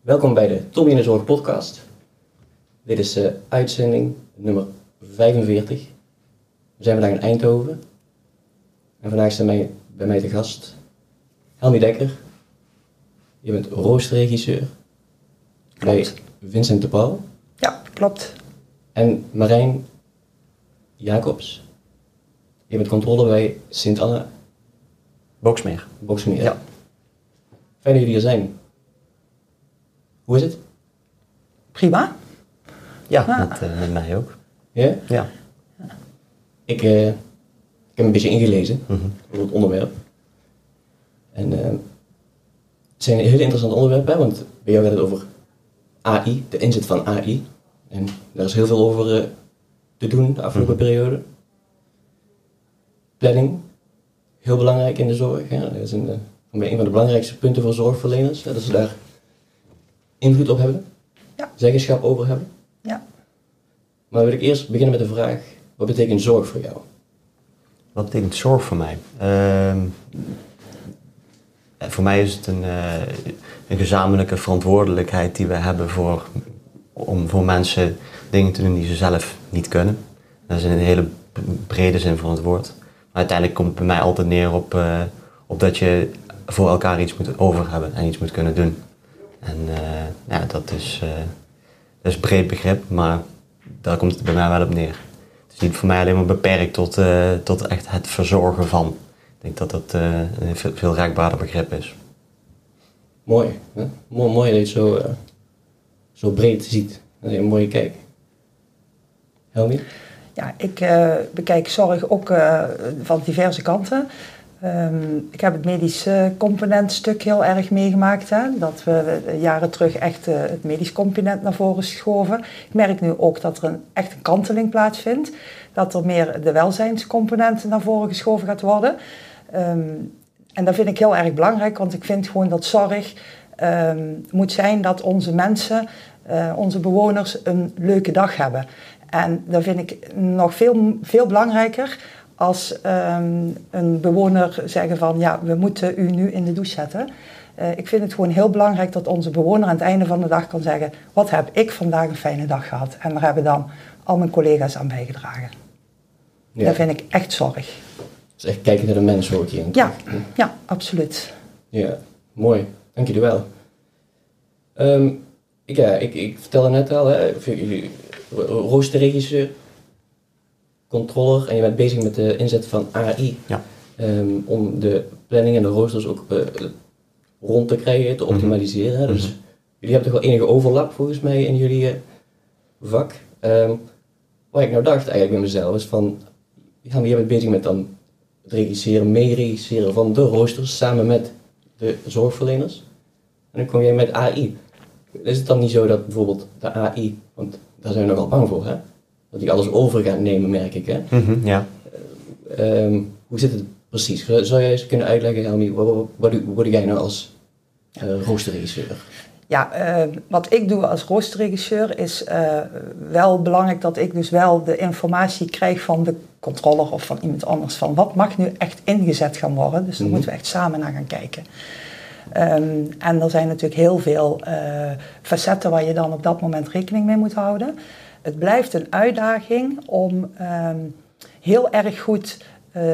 Welkom bij de Tommy in de Zorg podcast. Dit is uh, uitzending nummer 45. We zijn vandaag in Eindhoven. En vandaag zijn wij, bij mij te gast Helmi Dekker. Je bent roosterregisseur bij Vincent de Paul. Ja, klopt. En Marijn Jacobs. Je bent controle bij Sint-Anna Boksmeer. Boksmeer. Ja. Fijn dat jullie hier zijn. Hoe is het? Prima. Ja, Ah. met, eh, met mij ook. Ja? Ja. Ik, eh, ik heb een beetje ingelezen Mhm. over het onderwerp. En eh, het zijn hele interessante onderwerpen, hè, want bij jou gaat het over AI, de inzet van AI. En daar is heel veel over te doen de afgelopen Mhm. periode. Planning, heel belangrijk in de zorg. Hè. Dat is een, een van de belangrijkste punten voor zorgverleners, hè, dat ze daar invloed op hebben, Ja. zeggenschap over hebben. Ja. Maar wil ik eerst beginnen met de vraag, wat betekent zorg voor jou? Wat betekent zorg voor mij? Ehm, eh, voor mij is het een, eh, een gezamenlijke verantwoordelijkheid die we hebben voor, om voor mensen dingen te doen die ze zelf niet kunnen. Dat is in een hele brede zin van het woord. Maar uiteindelijk komt het bij mij altijd neer op, eh, op dat je voor elkaar iets moet over hebben en iets moet kunnen doen. En eh, ja, dat is, eh, dat is een breed begrip, maar daar komt het bij mij wel op neer. Het is niet voor mij alleen maar beperkt tot, eh, tot echt het verzorgen van. Ik denk dat dat eh, een veel, veel raakbaarder begrip is. Mooi. Hè? Mooi, mooi dat je het zo, zo breed ziet. Dat is een mooie kijk. Helmi? Ja, ik eh, bekijk zorg ook eh, van diverse kanten. Ehm, ik heb het medische componentstuk heel erg meegemaakt. Hè? Dat we eh, jaren terug echt eh, het medisch component naar voren schoven. Ik merk nu ook dat er een, echt een kanteling plaatsvindt. Dat er meer de welzijnscomponent naar voren geschoven gaat worden. Ehm, en dat vind ik heel erg belangrijk, want ik vind gewoon dat zorg ehm, moet zijn dat onze mensen, eh, onze bewoners, een leuke dag hebben. En dat vind ik nog veel, veel belangrijker als ehm, een bewoner zeggen van ja, we moeten u nu in de douche zetten. Eh, ik vind het gewoon heel belangrijk dat onze bewoner aan het einde van de dag kan zeggen: Wat heb ik vandaag een fijne dag gehad? En daar hebben dan al mijn collega's aan bijgedragen. Ja. Dat vind ik echt zorg. Dus echt kijken naar de mens hoor ik hier. Ja, ja, absoluut. Ja, mooi. Dank jullie wel. Ehm, ik, ja, ik, ik vertelde net al, hè, roosterregisseur, controller en je bent bezig met de inzet van AI. Ja. Ehm, om de planning en de roosters ook eh, rond te krijgen, te optimaliseren. hè. Dus Mhm. jullie hebben toch wel enige overlap volgens mij in jullie eh, vak. Ehm wat ik nou dacht eigenlijk bij mezelf is van, ja, je bent bezig met dan het regisseren, meeregisseren van de roosters samen met de zorgverleners. En dan kom jij met AI. Is het dan niet zo dat bijvoorbeeld de AI, want daar zijn we nogal bang voor, hè? Dat die alles over gaat nemen, merk ik, hè? Mhm, ja. Ehm, hoe zit het precies? Zou jij eens kunnen uitleggen, Helmi, wat, wat, wat, doe- wat doe jij nou als eh roosterregisseur? Ja, eh, wat ik doe als roosterregisseur is eh, wel belangrijk dat ik dus wel de informatie krijg van de controller of van iemand anders. Van wat mag nu echt ingezet gaan worden. Dus daar Mhm. moeten we echt samen naar gaan kijken. Ehm, en er zijn natuurlijk heel veel eh, facetten waar je dan op dat moment rekening mee moet houden. Het blijft een uitdaging om ehm, heel erg goed eh,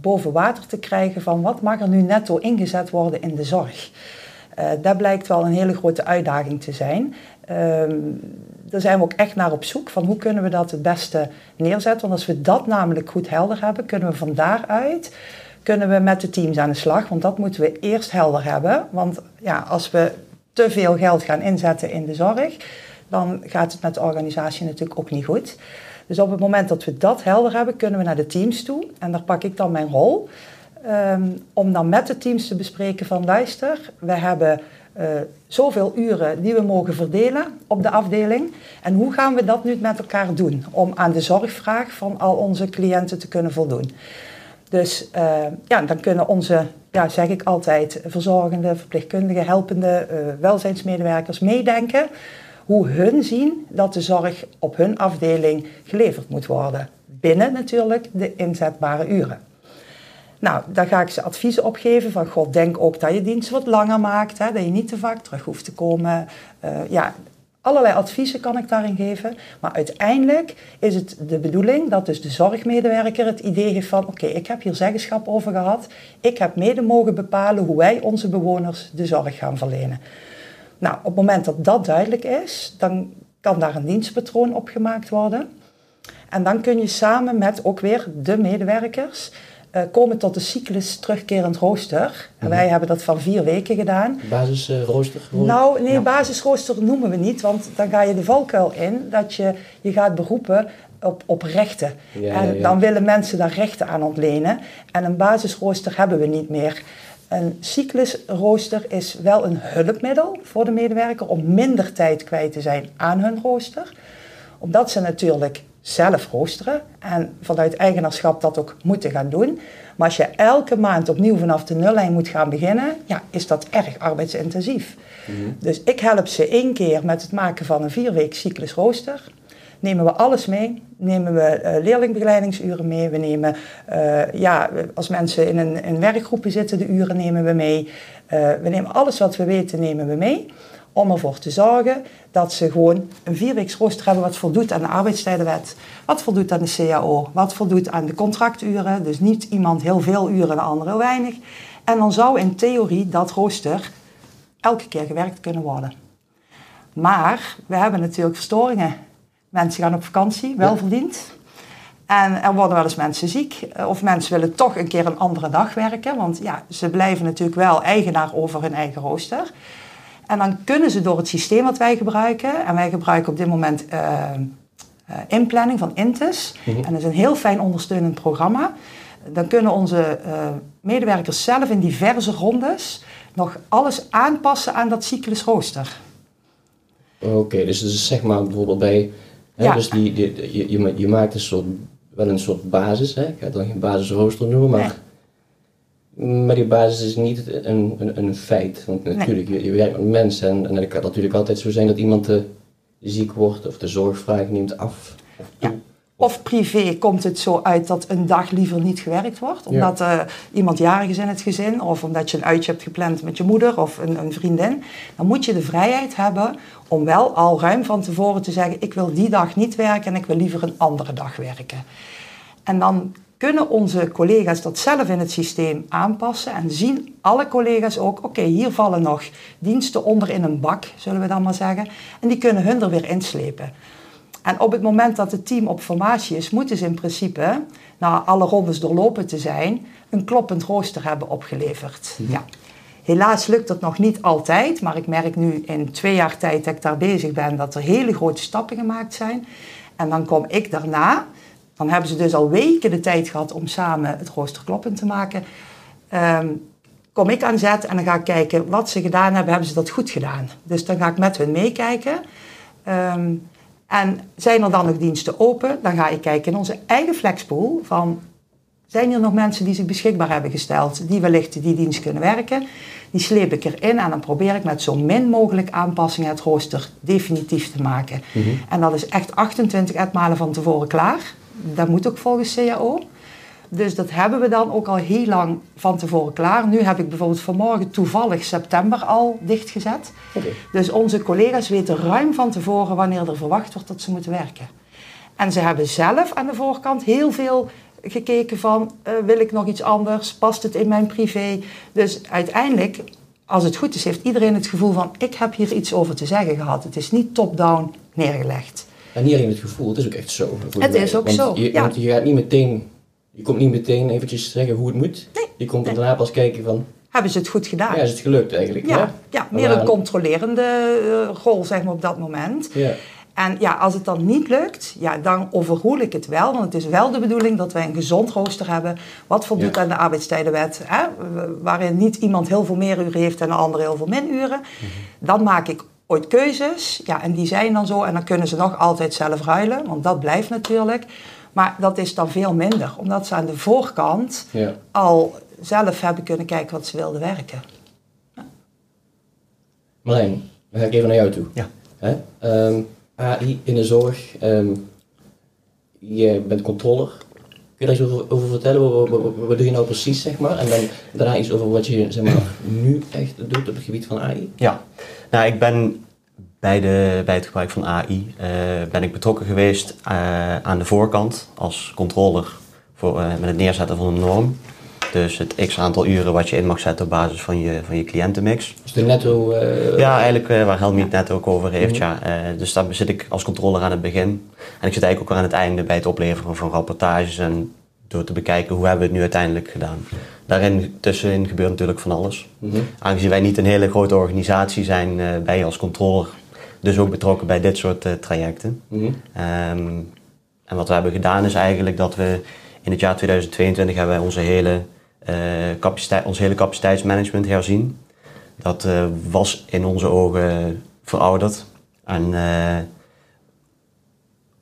boven water te krijgen van wat mag er nu netto ingezet worden in de zorg. Eh dat blijkt wel een hele grote uitdaging te zijn. Ehm, daar zijn we ook echt naar op zoek van hoe kunnen we dat het beste neerzetten. Want als we dat namelijk goed helder hebben, kunnen we van daaruit kunnen we met de teams aan de slag. Want dat moeten we eerst helder hebben. Want ja, als we te veel geld gaan inzetten in de zorg, dan gaat het met de organisatie natuurlijk ook niet goed. Dus op het moment dat we dat helder hebben, kunnen we naar de teams toe. En daar pak ik dan mijn rol. Ehm, om dan met de teams te bespreken van luister, we hebben eh, zoveel uren die we mogen verdelen op de afdeling. En hoe gaan we dat nu met elkaar doen om aan de zorgvraag van al onze cliënten te kunnen voldoen? Dus eh, ja, dan kunnen onze, ja, zeg ik altijd, verzorgende, verpleegkundige, helpende eh, welzijnsmedewerkers meedenken hoe hun zien dat de zorg op hun afdeling geleverd moet worden. Binnen natuurlijk de inzetbare uren. Nou, daar ga ik ze adviezen op geven van, god, denk ook dat je dienst wat langer maakt, hè, dat je niet te vaak terug hoeft te komen. Uh, ja, allerlei adviezen kan ik daarin geven. Maar uiteindelijk is het de bedoeling dat dus de zorgmedewerker het idee heeft van, oké, ik heb hier zeggenschap over gehad. Ik heb mede mogen bepalen hoe wij onze bewoners de zorg gaan verlenen. Nou, op het moment dat dat duidelijk is, dan kan daar een dienstpatroon opgemaakt worden. En dan kun je samen met ook weer de medewerkers uh, komen tot de cyclus terugkerend rooster. En wij mhm. hebben dat van vier weken gedaan. Basisrooster? Uh, nou, nee, basisrooster noemen we niet, want dan ga je de valkuil in dat je je gaat beroepen op, op rechten. en dan willen mensen daar rechten aan ontlenen. En een basisrooster hebben we niet meer. Een cyclusrooster is wel een hulpmiddel voor de medewerker om minder tijd kwijt te zijn aan hun rooster. Omdat ze natuurlijk zelf roosteren en vanuit eigenaarschap dat ook moeten gaan doen. Maar als je elke maand opnieuw vanaf de nullijn moet gaan beginnen, ja, is dat erg arbeidsintensief. Mhm. Dus ik help ze één keer met het maken van een vierweek cyclus rooster. Nemen we alles mee. Nemen we uh, leerlingbegeleidingsuren mee. We nemen, uh, ja, als mensen in een, in werkgroepen zitten, de uren nemen we mee. Uh, we nemen alles wat we weten, nemen we mee om ervoor te zorgen dat ze gewoon een vierweeksrooster hebben wat voldoet aan de arbeidstijdenwet, wat voldoet aan de CAO, wat voldoet aan de contracturen. Dus niet iemand heel veel uren en de andere weinig. En dan zou in theorie dat rooster elke keer gewerkt kunnen worden. Maar we hebben natuurlijk verstoringen. Mensen gaan op vakantie, wel verdiend. En er worden wel eens mensen ziek. Of mensen willen toch een keer een andere dag werken. Want ja, ze blijven natuurlijk wel eigenaar over hun eigen rooster. En dan kunnen ze door het systeem wat wij gebruiken, en wij gebruiken op dit moment uh, inplanning van Intus, mhm. en dat is een heel fijn ondersteunend programma. Dan kunnen onze uh, medewerkers zelf in diverse rondes nog alles aanpassen aan dat cyclusrooster. Oké, dus, dus zeg maar bijvoorbeeld bij, ja. dus die, die, je, je, je, maakt een soort, wel een soort basis, hè? ik ga het dan geen basisrooster noemen, maar... Maar die basis is niet een, een, een feit. Want natuurlijk, je, je, werkt met mensen en, en het kan natuurlijk altijd zo zijn dat iemand te ziek wordt of de zorgvraag neemt af. Of, ja. Of privé komt het zo uit dat een dag liever niet gewerkt wordt. Omdat uh, iemand jarig is in het gezin of omdat je een uitje hebt gepland met je moeder of een, een vriendin. Dan moet je de vrijheid hebben om wel al ruim van tevoren te zeggen: ik wil die dag niet werken en ik wil liever een andere dag werken. En dan kunnen onze collega's dat zelf in het systeem aanpassen en zien alle collega's ook, oké, hier vallen nog diensten onder in een bak, zullen we dan maar zeggen, en die kunnen hun er weer inslepen. En op het moment dat het team op formatie is, moeten ze in principe, na alle rondes doorlopen te zijn, een kloppend rooster hebben opgeleverd. Mhm. Ja. Helaas lukt dat nog niet altijd, maar ik merk nu in twee jaar tijd dat ik daar bezig ben, dat er hele grote stappen gemaakt zijn. En dan kom ik daarna dan hebben ze dus al weken de tijd gehad om samen het rooster kloppend te maken. Um, kom ik aan zet en dan ga ik kijken wat ze gedaan hebben. Hebben ze dat goed gedaan? Dus dan ga ik met hun meekijken. Um, en zijn er dan nog diensten open? Dan ga ik kijken in onze eigen flexpool van... Zijn er nog mensen die zich beschikbaar hebben gesteld, die wellicht die dienst kunnen werken? Die sleep ik erin en dan probeer ik met zo min mogelijk aanpassingen het rooster definitief te maken. Mhm. En dat is echt 28 etmalen van tevoren klaar dat moet ook volgens CAO. Dus dat hebben we dan ook al heel lang van tevoren klaar. Nu heb ik bijvoorbeeld vanmorgen toevallig september al dichtgezet. Dus onze collega's weten ruim van tevoren wanneer er verwacht wordt dat ze moeten werken. En ze hebben zelf aan de voorkant heel veel gekeken van, uh, wil ik nog iets anders? Past het in mijn privé? Dus uiteindelijk, als het goed is, heeft iedereen het gevoel van, ik heb hier iets over te zeggen gehad. Het is niet top-down neergelegd. En niet alleen het gevoel, het is ook echt zo. Het is ook zo, je, ja. Want je gaat niet meteen, je komt niet meteen eventjes zeggen hoe het moet. Nee. Je komt er daarna pas kijken van... Hebben ze het goed gedaan? Ja, is het gelukt eigenlijk. Ja, ja meer een controlerende uh, rol zeg maar op dat moment. Ja. En ja, als het dan niet lukt, ja, dan overroel ik het wel. Want het is wel de bedoeling dat wij een gezond rooster hebben. Wat voldoet aan de arbeidstijdenwet. Hè? Waarin niet iemand heel veel meer uren heeft en de ander heel veel min uren. Mhm. Dan maak ik ooit keuzes. Ja, en die zijn dan zo. En dan kunnen ze nog altijd zelf ruilen, want dat blijft natuurlijk. Maar dat is dan veel minder, omdat ze aan de voorkant ja. al zelf hebben kunnen kijken wat ze wilden werken. Ja. Marijn, dan ga ik even naar jou toe. Ja. Hè? AI in de zorg. Um, je bent controller. Kun je daar iets over, over vertellen? Wat, wat, wat- wat doe je nou precies, zeg maar? En dan daarna iets over wat je zeg maar, nu echt doet op het gebied van AI? Ja, nou ik ben bij, de, bij het gebruik van AI eh, ben ik betrokken geweest eh, aan de voorkant als controller voor, eh, met het neerzetten van een norm. Dus het x aantal uren wat je in mag zetten op basis van je, van je cliëntenmix. Dus de netto... Ja, eigenlijk waar Helmi het net ook over heeft. Ja. Eh, dus daar zit ik als controller aan het begin. En ik zit eigenlijk ook aan het einde bij het opleveren van rapportages en door te bekijken hoe hebben we het nu uiteindelijk gedaan. Daarin tussenin gebeurt natuurlijk van alles. mhm. Aangezien wij niet een hele grote organisatie zijn, ben je als controller dus ook betrokken bij dit soort eh, trajecten. Mhm. Ehm, en wat we hebben gedaan is eigenlijk dat we in het jaar 2022 hebben wij onze hele, eh, capaciteit, ons hele capaciteitsmanagement herzien. Dat eh, was in onze ogen verouderd en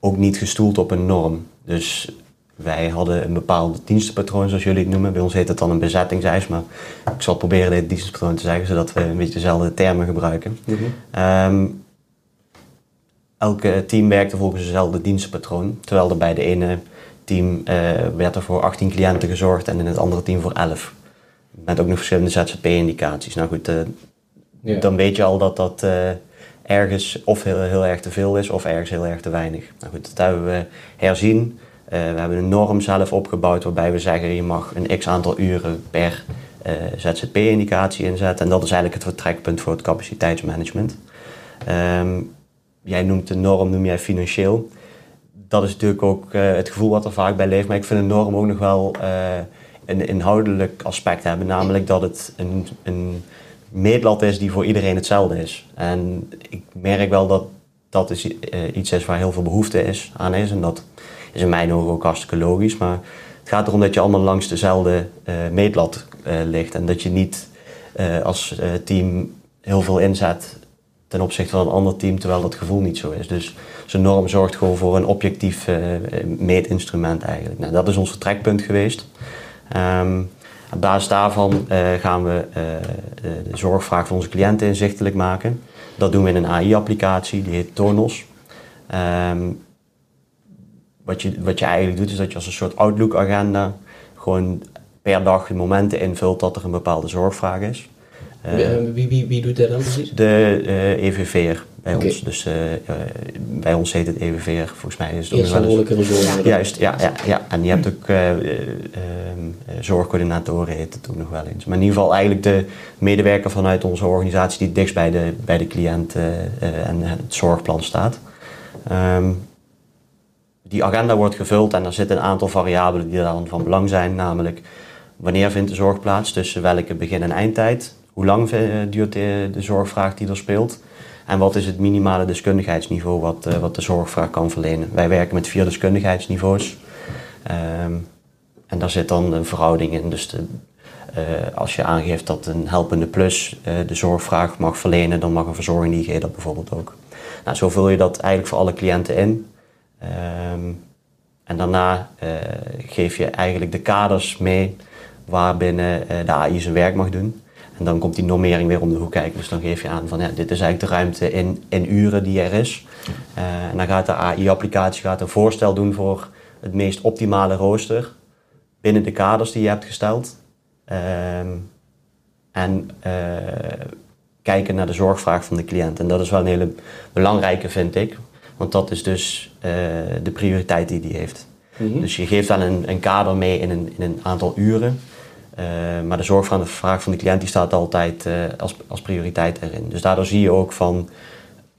ook niet gestoeld op een norm. Dus wij hadden een bepaald dienstenpatroon, zoals jullie het noemen. Bij ons heet het dan een bezettingseis, maar ik zal proberen dit dienstenpatroon te zeggen, zodat we een beetje dezelfde termen gebruiken. Mhm. Ehm, elke team werkte volgens dezelfde dienstenpatroon. Terwijl er bij de ene team eh, werd er voor 18 cliënten gezorgd en in het andere team voor 11. Met ook nog verschillende ZZP-indicaties. Nou goed, eh, dan weet je al dat dat eh, ergens of heel, heel erg te veel is of ergens heel erg te weinig. Nou goed, dat hebben we herzien. Eh, we hebben een norm zelf opgebouwd waarbij we zeggen je mag een x aantal uren per eh, ZZP-indicatie inzetten. En dat is eigenlijk het vertrekpunt voor het capaciteitsmanagement. Ehm, jij noemt de norm, noem jij financieel. Dat is natuurlijk ook eh, het gevoel wat er vaak bij leeft. Maar ik vind een norm ook nog wel eh, een inhoudelijk aspect hebben. Namelijk dat het een, een meetlat is die voor iedereen hetzelfde is. En ik merk wel dat dat is, eh, iets is waar heel veel behoefte is, aan is. En dat is in mijn ogen ook hartstikke logisch. Maar het gaat erom dat je allemaal langs dezelfde meetlat ligt. En dat je niet als team heel veel inzet ten opzichte van een ander team, terwijl dat gevoel niet zo is. Dus zo'n norm zorgt gewoon voor een objectief eh, meetinstrument eigenlijk. Nou, dat is ons vertrekpunt geweest. Ehm, op basis daarvan eh, gaan we eh, de, de zorgvraag van onze cliënten inzichtelijk maken. Dat doen we in een AI-applicatie, die heet Tornos. Ehm, wat, je, wat je eigenlijk doet, is dat je als een soort Outlook-agenda gewoon per dag de momenten invult dat er een bepaalde zorgvraag is. Eh, wie, wie, wie doet dat dan precies? de eh EVV'er bij ons. Dus eh, bij ons heet het EVV'er, volgens mij is het ook wel eens- zorg. Juist, ja, ja, ja. En je hebt ook zorgcoördinatoren, heet het ook nog wel eens. Maar in ieder geval eigenlijk de medewerker vanuit onze organisatie die dichtst bij de, bij de cliënt en het zorgplan staat. Ehm, die agenda wordt gevuld en er zitten een aantal variabelen die dan van belang zijn. Namelijk, wanneer vindt de zorg plaats, tussen welke begin- en eindtijd? Hoe lang eh, duurt de, zorgvraag die er speelt? En wat is het minimale deskundigheidsniveau wat, eh, wat de zorgvraag kan verlenen? Wij werken met vier deskundigheidsniveaus. Ehm, en daar zit dan een verhouding in. Dus de, eh, als je aangeeft dat een helpende plus de zorgvraag mag verlenen, dan mag een verzorgende IG dat bijvoorbeeld ook. Nou, zo vul je dat eigenlijk voor alle cliënten in. Ehm, en daarna geef je eigenlijk de kaders mee waarbinnen de AI zijn werk mag doen. En dan komt die normering weer om de hoek kijken. Dus dan geef je aan van ja, dit is eigenlijk de ruimte in, in uren die er is. Eh, en dan gaat de AI-applicatie gaat een voorstel doen voor het meest optimale rooster binnen de kaders die je hebt gesteld. Ehm, en eh, kijken naar de zorgvraag van de cliënt. En dat is wel een hele belangrijke, vind ik. Want dat is dus eh, de prioriteit die die heeft. Mhm. Dus je geeft dan een, een kader mee in een, in een aantal uren. Eh, maar de zorg van de vraag van de cliënt die staat altijd eh, als, als prioriteit erin. Dus daardoor zie je ook van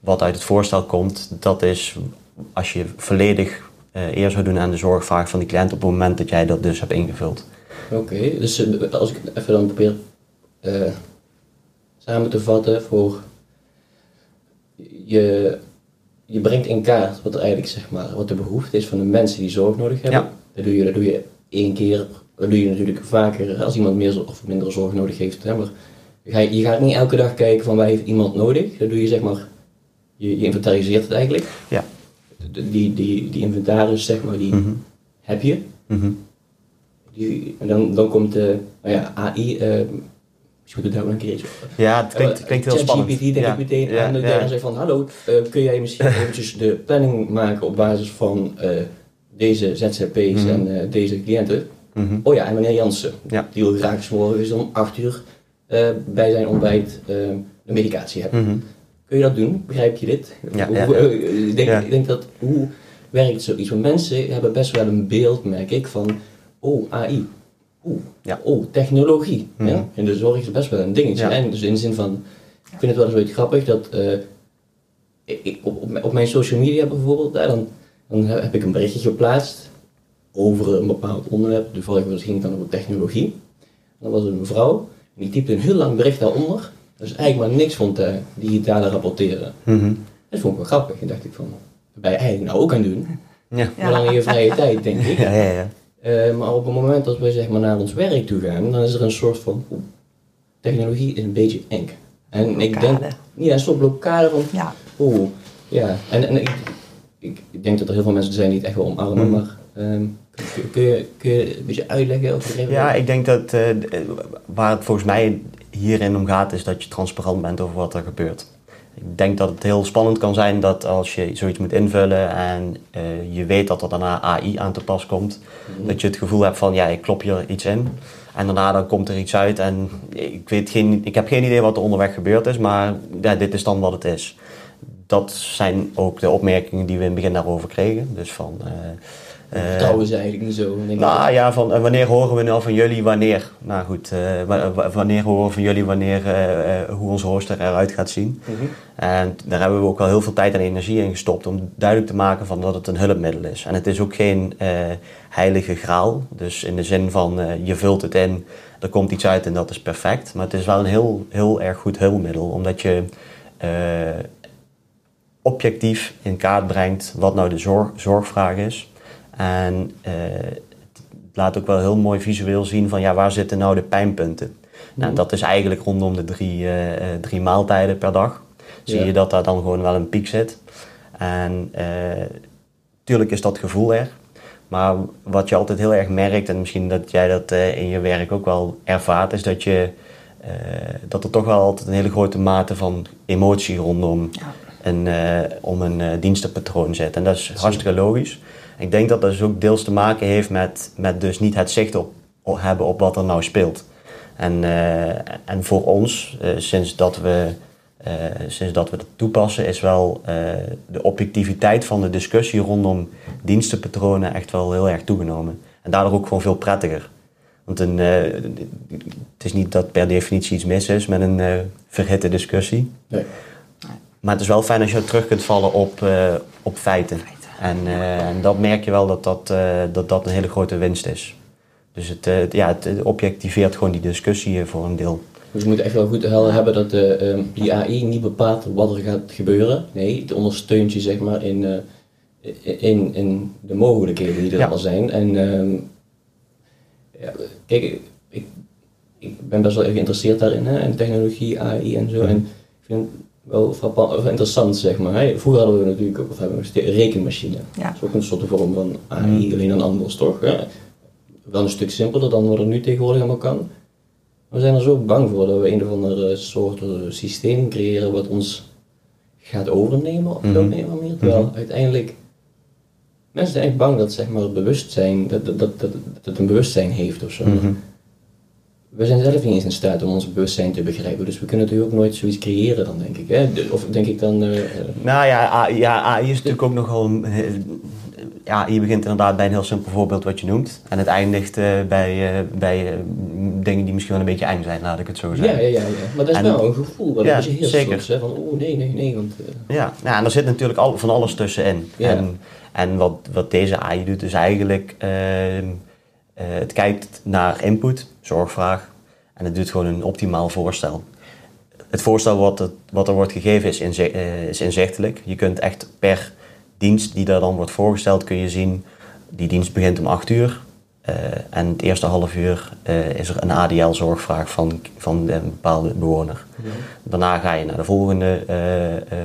wat uit het voorstel komt. Dat is als je volledig eh eer zou doen aan de zorgvraag van die cliënt op het moment dat jij dat dus hebt ingevuld. Oké, dus als ik even dan probeer samen te vatten voor je, je brengt in kaart wat er eigenlijk zeg maar wat de behoefte is van de mensen die zorg nodig hebben. Ja. Dat doe je, dat doe je één keer, dat doe je natuurlijk vaker als iemand meer of minder zorg nodig heeft. Hè? Maar je gaat, niet elke dag kijken van waar heeft iemand nodig. Dat doe je zeg maar, je, je inventariseert het eigenlijk. Ja. Die, die, die inventaris zeg maar, die Mhm. heb je. Mhm. Die, en dan, dan komt de nou ja, AI. eh misschien moet ik daar ook een keer iets over. Ja, het klinkt, klinkt heel spannend. ChatGPT denk ja. ik meteen ja, aan de ja. en zegt van hallo, eh, kun jij misschien eventjes de planning maken op basis van eh, deze ZZP's Mhm. en eh, deze cliënten. Mhm. Oh ja, en meneer Jansen, Ja. die wil graag 's morgens om 8 uur eh, bij zijn ontbijt eh, de medicatie hebben. Mhm. Kun je dat doen? Begrijp je dit? Ja, Hoe- ja, eh, Ik, denk, ik denk dat, hoe werkt zoiets? Want mensen hebben best wel een beeld, merk ik, van, oh, AI. Oeh, oh, technologie. Ja? In de zorg is het best wel een dingetje. En dus in de zin van, ik vind het wel eens een beetje grappig dat ik, op, op, mijn- op mijn social media bijvoorbeeld, dan, dan heb ik een berichtje geplaatst over een bepaald onderwerp. Toevallig was- ging het dan over technologie. Dan was er een mevrouw, en die typte een heel lang bericht daaronder. Dus eigenlijk maar niks vond eh, digitale rapporteren. Mhm. Dat vond ik wel grappig. En dacht ik van, dat ben je eigenlijk nou ook aan het doen. Ja. Maar dan in je vrije tijd, denk ik. Ja, ja, ja. Eh, maar op het moment dat we zeg maar, naar ons werk toe gaan, dan is er een soort van, technologie is een beetje eng. En ik denk, ja, een soort blokkade van, Ja, oeh, ja. En, en ik, ik, denk dat er heel veel mensen zijn die het echt wel omarmen, Mm. maar ehm, kun, je, kun je een beetje uitleggen? Ja, ik denk dat eh, eh, waar het volgens mij hierin om gaat, is dat je transparant bent over wat er gebeurt. Ik denk dat het heel spannend kan zijn dat als je zoiets moet invullen en eh, je weet dat er daarna AI aan te pas komt, Mhm. dat je het gevoel hebt van ja, ik klop hier iets in en daarna dan komt er iets uit en ik, weet geen, ik heb geen idee wat er onderweg gebeurd is, maar ja, dit is dan wat het is. Dat zijn ook de opmerkingen die we in het begin daarover kregen. Dus van, Vertrouwen ze eigenlijk niet zo. Ik, nou ja, van eh, wanneer horen we nou van jullie wanneer? Nou goed, eh, wa- wa- wanneer horen we van jullie wanneer, eh, eh, hoe onze rooster eruit gaat zien? Mhm. En daar hebben we ook al heel veel tijd en energie in gestopt om duidelijk te maken van dat het een hulpmiddel is. En het is ook geen eh, heilige graal. Dus in de zin van eh, je vult het in, er komt iets uit en dat is perfect. Maar het is wel een heel, heel erg goed hulpmiddel, omdat je eh, objectief in kaart brengt wat nou de zorg, zorgvraag is. En eh, het laat ook wel heel mooi visueel zien van ja, waar zitten nou de pijnpunten. Nou, dat is eigenlijk rondom de drie, eh, eh, drie maaltijden per dag. Zie Ja. je dat daar dan gewoon wel een piek zit. En eh tuurlijk is dat gevoel er. Maar wat je altijd heel erg merkt, en misschien dat jij dat in je werk ook wel ervaart, is dat, je, dat er toch wel altijd een hele grote mate van emotie rondom Ja. een, om een dienstenpatroon zit. En dat is hartstikke logisch. Ik denk dat dat dus ook deels te maken heeft met, met dus niet het zicht op, op hebben op wat er nou speelt. En, eh, en voor ons, eh, sinds, dat we, eh, sinds dat we het toepassen, is wel eh, de objectiviteit van de discussie rondom dienstenpatronen echt wel heel erg toegenomen. En daardoor ook gewoon veel prettiger. Want een, eh, het is niet dat per definitie iets mis is met een eh, verhitte discussie. Nee. Maar het is wel fijn als je terug kunt vallen op, eh, op feiten. En, eh, en dat merk je wel dat dat, eh, dat dat een hele grote winst is. Dus het, eh, ja, het objectiveert gewoon die discussie voor een deel. Dus we moeten echt wel goed helder hebben dat eh, ehm, die AI niet bepaalt wat er gaat gebeuren. Nee, het ondersteunt je zeg maar in, in, in de mogelijkheden die er Ja. al zijn. En ehm, ja, kijk, ik- ik, ben best wel geïnteresseerd daarin, hè, in technologie, AI en zo. Mhm. En ik vind wel frappant, of interessant zeg maar. Hè. Vroeger hadden we natuurlijk ook, of hebben we een rekenmachine. Ja. Dat is ook een soort vorm van AI, alleen dan anders toch? Hè? Wel een stuk simpeler dan wat er nu tegenwoordig allemaal kan. We zijn er zo bang voor dat we een of andere soort systeem creëren wat ons gaat overnemen op een of andere manier. Terwijl Mhm. uiteindelijk mensen zijn echt bang dat zeg maar, het bewustzijn, dat, dat, dat, dat het een bewustzijn heeft of zo. Mhm. We zijn zelf niet eens in staat om ons bewustzijn te begrijpen, dus we kunnen natuurlijk ook nooit zoiets creëren dan denk ik. Hè? Of denk ik dan... eh, Nou ja, AI, ja, AI is natuurlijk ook nogal... een- eh, Ja, je begint inderdaad bij een heel simpel voorbeeld wat je noemt. En het eindigt eh, bij, bij dingen die misschien wel een beetje eng zijn, laat ik het zo ja, zeggen. ja, ja, ja, maar dat is En- wel een gevoel wat Ja, een beetje heerst zeker. soms, hè? Van, oh nee, nee, nee, want... Ja, nou, en er zit natuurlijk al, van alles tussenin. Ja. En, en wat, wat deze AI doet, is eigenlijk... ehm, eh, het kijkt naar input, zorgvraag. En het doet gewoon een optimaal voorstel. Het voorstel wat, het, wat er wordt gegeven is, eh, is inzichtelijk. Je kunt echt per dienst die daar dan wordt voorgesteld, kun je zien... Die dienst begint om 8 uur. eh, en het eerste half uur eh, is er een ADL-zorgvraag van, van een bepaalde bewoner. Daarna ga je naar de volgende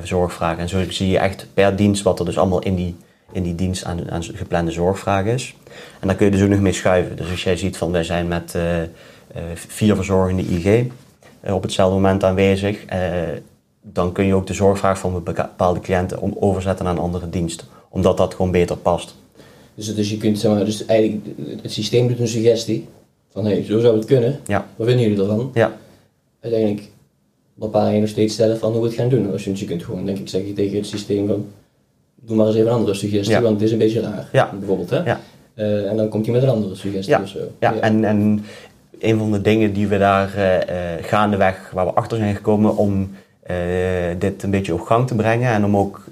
zorgvraag. En zo zie je echt per dienst wat er dus allemaal in die, in die dienst aan, aan geplande zorgvraag is. En daar kun je dus ook nog mee schuiven. Dus als jij ziet van wij zijn met eh, eh, vier verzorgende IG eh, op hetzelfde moment aanwezig. dan kun je ook de zorgvraag van bepaalde cliënten om overzetten naar een andere dienst. Omdat dat gewoon beter past. Dus, dus je kunt, zeg maar, dus eigenlijk, het systeem doet een suggestie van hé, hey, zo zou het kunnen. Ja. Wat vinden jullie ervan? Ja. Uiteindelijk bepaal je nog steeds zelf van hoe we het gaan doen. Je, je kunt gewoon, denk ik, zeggen tegen het systeem van doe maar eens even een andere suggestie, Ja. want het is een beetje raar. Ja. Bijvoorbeeld, hè? Ja. Eh, en dan komt hij met een andere suggestie Ja. of zo. Ja, En, en een van de dingen die we daar eh, gaandeweg, waar we achter zijn gekomen om dit een beetje op gang te brengen en om ook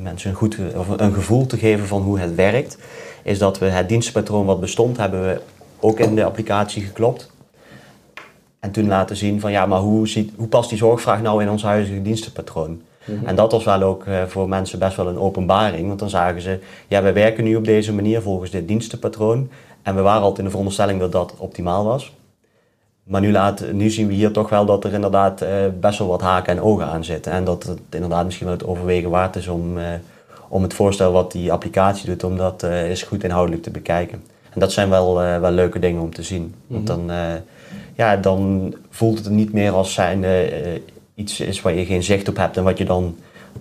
mensen een, goed, of een gevoel te geven van hoe het werkt, is dat we het dienstenpatroon wat bestond, hebben we ook in de applicatie geklopt. En toen laten zien van ja, maar hoe, ziet, hoe past die zorgvraag nou in ons huidige dienstenpatroon? Mhm. En dat was wel ook eh, voor mensen best wel een openbaring, want dan zagen ze, ja, wij werken nu op deze manier volgens dit dienstenpatroon. En we waren altijd in de veronderstelling dat dat optimaal was. Maar nu, laat, nu zien we hier toch wel dat er inderdaad eh, best wel wat haken en ogen aan zitten. En dat het inderdaad misschien wel het overwegen waard is om, eh, om het voorstel wat die applicatie doet, om dat eh, eens goed inhoudelijk te bekijken. En dat zijn wel, eh, wel leuke dingen om te zien. Want dan, eh, ja, dan voelt het niet meer als zijn eh, iets is waar je geen zicht op hebt en wat je dan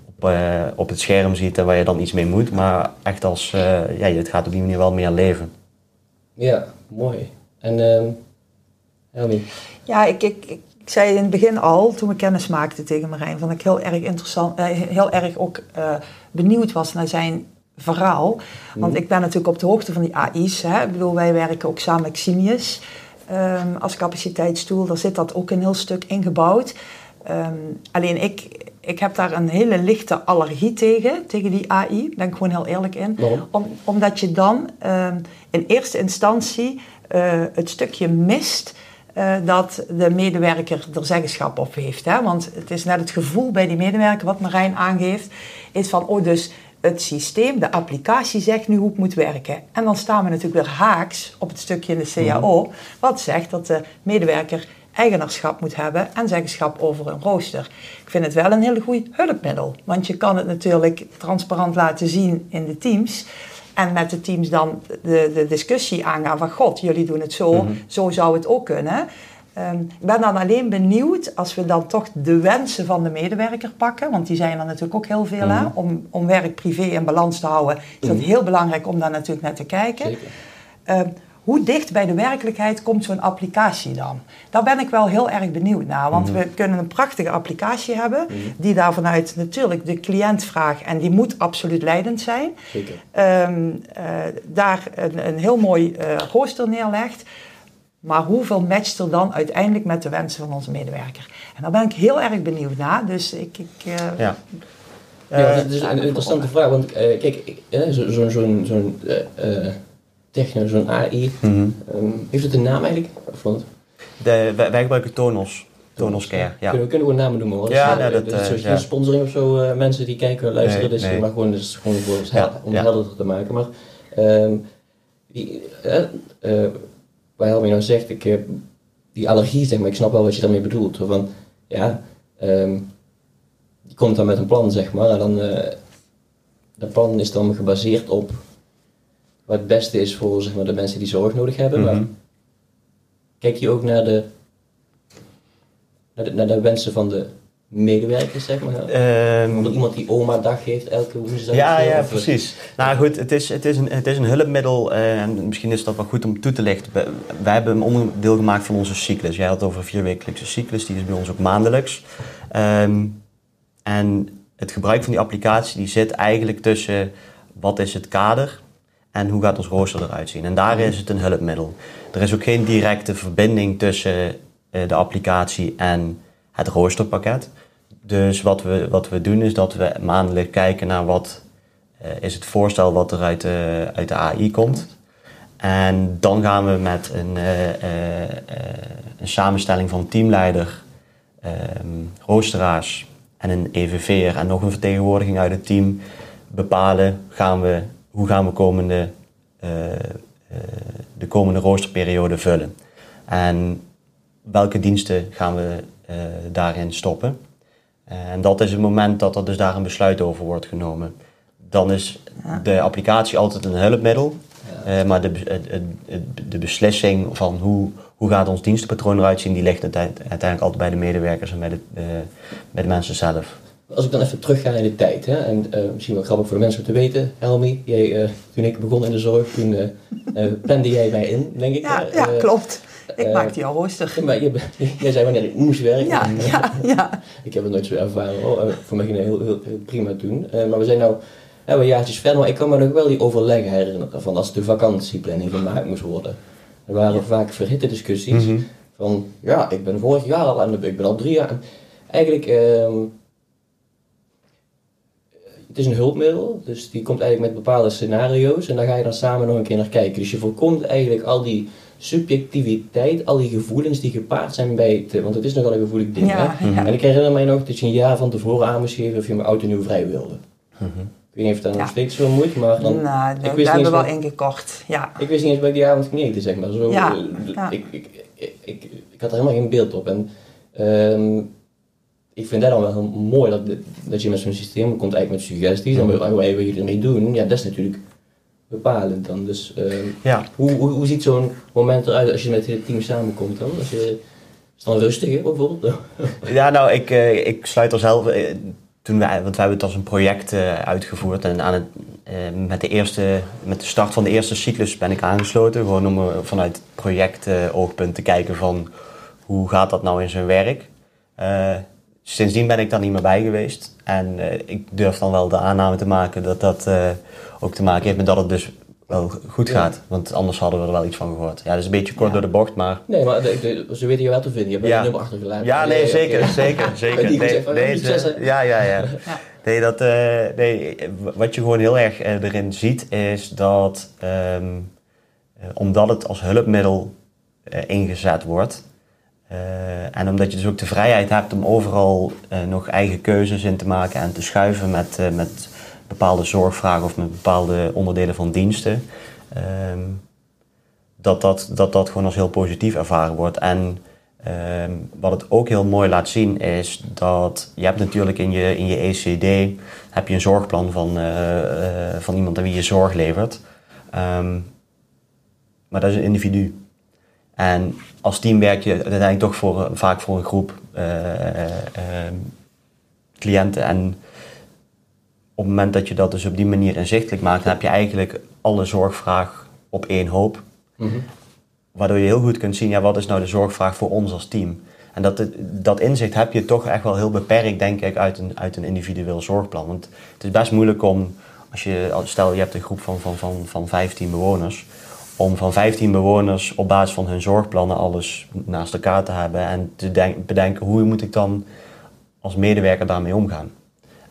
op, eh, op het scherm ziet en waar je dan iets mee moet. Maar echt als, eh, ja, het gaat op die manier wel meer leven. Ja, mooi. En, ehm Helmi, Ja, ik, ik, ik, ik zei in het begin al, toen we kennis maakten tegen Marijn, van dat ik heel erg interessant, eh, heel erg ook eh, benieuwd was naar zijn verhaal. Want ik ben natuurlijk op de hoogte van die AI's. Hè. Ik bedoel, wij werken ook samen met Ximius ehm, als capaciteitstoel. Daar zit dat ook een heel stuk ingebouwd. Ehm, alleen ik, ik heb daar een hele lichte allergie tegen, tegen die AI. Daar ben ik gewoon heel eerlijk in. Waarom? Om, omdat je dan ehm, in eerste instantie eh, het stukje mist eh, dat de medewerker er zeggenschap op heeft. Hè? Want het is net het gevoel bij die medewerker, wat Marijn aangeeft, is van, oh dus het systeem, de applicatie zegt nu hoe het moet werken. En dan staan we natuurlijk weer haaks op het stukje in de CAO, wat zegt dat de medewerker eigenaarschap moet hebben en zeggenschap over een rooster. Ik vind het wel een heel goed hulpmiddel, want je kan het natuurlijk transparant laten zien in de teams. En met de teams dan de, de discussie aangaan van god, jullie doen het zo, zo zou het ook kunnen. Ehm, ik ben dan alleen benieuwd als we dan toch de wensen van de medewerker pakken, want die zijn er natuurlijk ook heel veel, hè, om, om werk, privé in balans te houden. Is dat heel belangrijk om daar natuurlijk naar te kijken. zeker. Hoe dicht bij de werkelijkheid komt zo'n applicatie dan? Daar ben ik wel heel erg benieuwd naar. Want we kunnen een prachtige applicatie hebben, die daar vanuit natuurlijk de cliënt vraagt, en die moet absoluut leidend zijn. Zeker. Ehm, eh, daar een, een heel mooi eh rooster neerlegt. Maar hoeveel matcht er dan uiteindelijk met de wensen van onze medewerker? En daar ben ik heel erg benieuwd naar. Dus ik. ik eh, Ja. Ja, dat is een interessante vraag, want kijk, eh, zo- zo'n eh, eh, techno, zo'n AI, Mhm. ehm, heeft het een naam eigenlijk? Of wat? De, wij, wij gebruiken Tonos. Tonos Care, ja. Kunnen, we, kunnen we een naam noemen hoor. Ja, nee, eh, dat, dus eh, het is ja. geen sponsoring of zo, eh, mensen die kijken, luisteren, Nee, dus, nee. maar gewoon, dus gewoon voor ons Ja, om ja. helder te maken. Maar ehm, die, eh, eh, waar Helmi nou zegt, ik, eh, die allergie zeg maar, ik snap wel wat je daarmee bedoelt. Van, ja, ehm, die komt dan met een plan zeg maar, en dan, eh, dat plan is dan gebaseerd op wat het beste is voor zeg maar, de mensen die zorg nodig hebben. Mhm. Maar kijk je ook naar de, naar de, naar de wensen van de medewerkers, zeg maar? Ehm, Omdat iemand die oma dag heeft elke woensdag. Ja, ja, precies. Nou goed, het is, het is, een, het is een hulpmiddel eh, en misschien is dat wel goed om toe te lichten. We- Wij hebben een onderdeel gemaakt van onze cyclus. Jij had het over een vierwekelijkse cyclus, die is bij ons ook maandelijks. Ehm, en het gebruik van die applicatie die zit eigenlijk tussen wat is het kader en hoe gaat ons rooster eruit zien. En daar is het een hulpmiddel. Er is ook geen directe verbinding tussen eh, de applicatie en het roosterpakket. Dus wat we, wat we doen is dat we maandelijk kijken naar wat eh, is het voorstel wat er uit de, uit de AI komt. En dan gaan we met een, eh, eh, eh, een samenstelling van teamleider, ehm roosteraars en een EVV'er en nog een vertegenwoordiging uit het team bepalen gaan we, hoe gaan we komende, eh, eh, de komende roosterperiode vullen. En welke diensten gaan we eh, daarin stoppen. En dat is het moment dat er dus daar een besluit over wordt genomen. Dan is de applicatie altijd een hulpmiddel. maar de, de beslissing van hoe, hoe gaat ons dienstenpatroon eruit zien, die ligt uite- uiteindelijk altijd bij de medewerkers en bij de, bij de mensen zelf. Als ik dan even terugga in de tijd, hè, en uh, misschien wel grappig voor de mensen om te weten, Helmi, jij, uh, toen ik begon in de zorg, toen uh, plande jij mij in, denk ik. Ja, ja klopt. Ik maakte jou rustig. Maar je, jij zei wanneer ik moest werken. Ja, en, ja, ja. ik heb het nooit zo ervaren. Oh, voor mij ging het heel, heel, heel prima toen. maar we zijn nou we jaartjes verder, maar ik kan me nog wel die overleggen herinneren van als de vakantieplanning gemaakt moest worden. Er waren vaak verhitte discussies mhm. van, ja, ik ben vorig jaar al aan de ik ben al drie jaar. Eigenlijk, uh, het is een hulpmiddel, dus die komt eigenlijk met bepaalde scenario's en daar ga je dan samen nog een keer naar kijken. Dus je voorkomt eigenlijk al die subjectiviteit, al die gevoelens die gepaard zijn bij het, want het is nogal een gevoelig ding. Ja, hè? En ik herinner mij nog dat je een jaar van tevoren aan moest geven of je mijn auto nu vrij wilde. Mhm. Ik weet niet of dat nog steeds zo moet, maar dan... Nou, ik wist hebben we wel ingekocht, ja. Ik wist niet eens bij die avond ging eten, zeg maar. Zo, ja, uh, Ik, ik, ik, ik, ik, had er helemaal geen beeld op. En um, ik vind dat dan wel mooi, dat, dat je met zo'n systeem komt eigenlijk met suggesties. En wat wil je ermee doen? Ja, dat is natuurlijk bepalend dan. Dus um, ja. hoe, hoe, hoe ziet zo'n moment eruit als je met het team samenkomt dan? Als je, is het dan rustig, hè, bijvoorbeeld? ja, nou, ik, uh, ik sluit er zelf toen wij, want we hebben het als een project uh, uitgevoerd en aan het, met, de eerste, met de start van de eerste cyclus ben ik aangesloten. Gewoon om vanuit project oogpunt te kijken van hoe gaat dat nou in zijn werk. Sindsdien ben ik daar niet meer bij geweest. En ik durf dan wel de aanname te maken dat dat ook te maken heeft met dat het dus wel goed gaat. Want anders hadden we er wel iets van gehoord. Ja, dat is een beetje kort door de bocht, maar... Nee, maar de, ze weten je wel te vinden. Je hebt ja. een nummer achtergelaten. Ja, nee, zeker, zeker, zeker. Nee, nee, ze, ja, ja, ja. Nee, dat, uh, nee, wat je gewoon heel erg erin ziet, is dat um, uh, omdat het als hulpmiddel ingezet wordt... en omdat je dus ook de vrijheid hebt om overal nog eigen keuzes in te maken en te schuiven met, met bepaalde zorgvragen of met bepaalde onderdelen van diensten, ehm, dat, dat, dat dat gewoon als heel positief ervaren wordt. En ehm, wat het ook heel mooi laat zien is dat je hebt natuurlijk in je, in je ECD heb je een zorgplan van, van iemand aan wie je zorg levert. Um, maar dat is een individu. En als team werk je uiteindelijk toch voor, vaak voor een groep uh, cliënten. En op het moment dat je dat dus op die manier inzichtelijk maakt, dan heb je eigenlijk alle zorgvraag op één hoop. Mhm. Waardoor je heel goed kunt zien, ja, wat is nou de zorgvraag voor ons als team? En dat, dat inzicht heb je toch echt wel heel beperkt, denk ik, uit een, uit een individueel zorgplan. Want het is best moeilijk om, als je, stel je hebt een groep van, van, van, van 15 bewoners, om van 15 bewoners op basis van hun zorgplannen alles naast elkaar te hebben en te bedenken hoe moet ik dan als medewerker daarmee omgaan.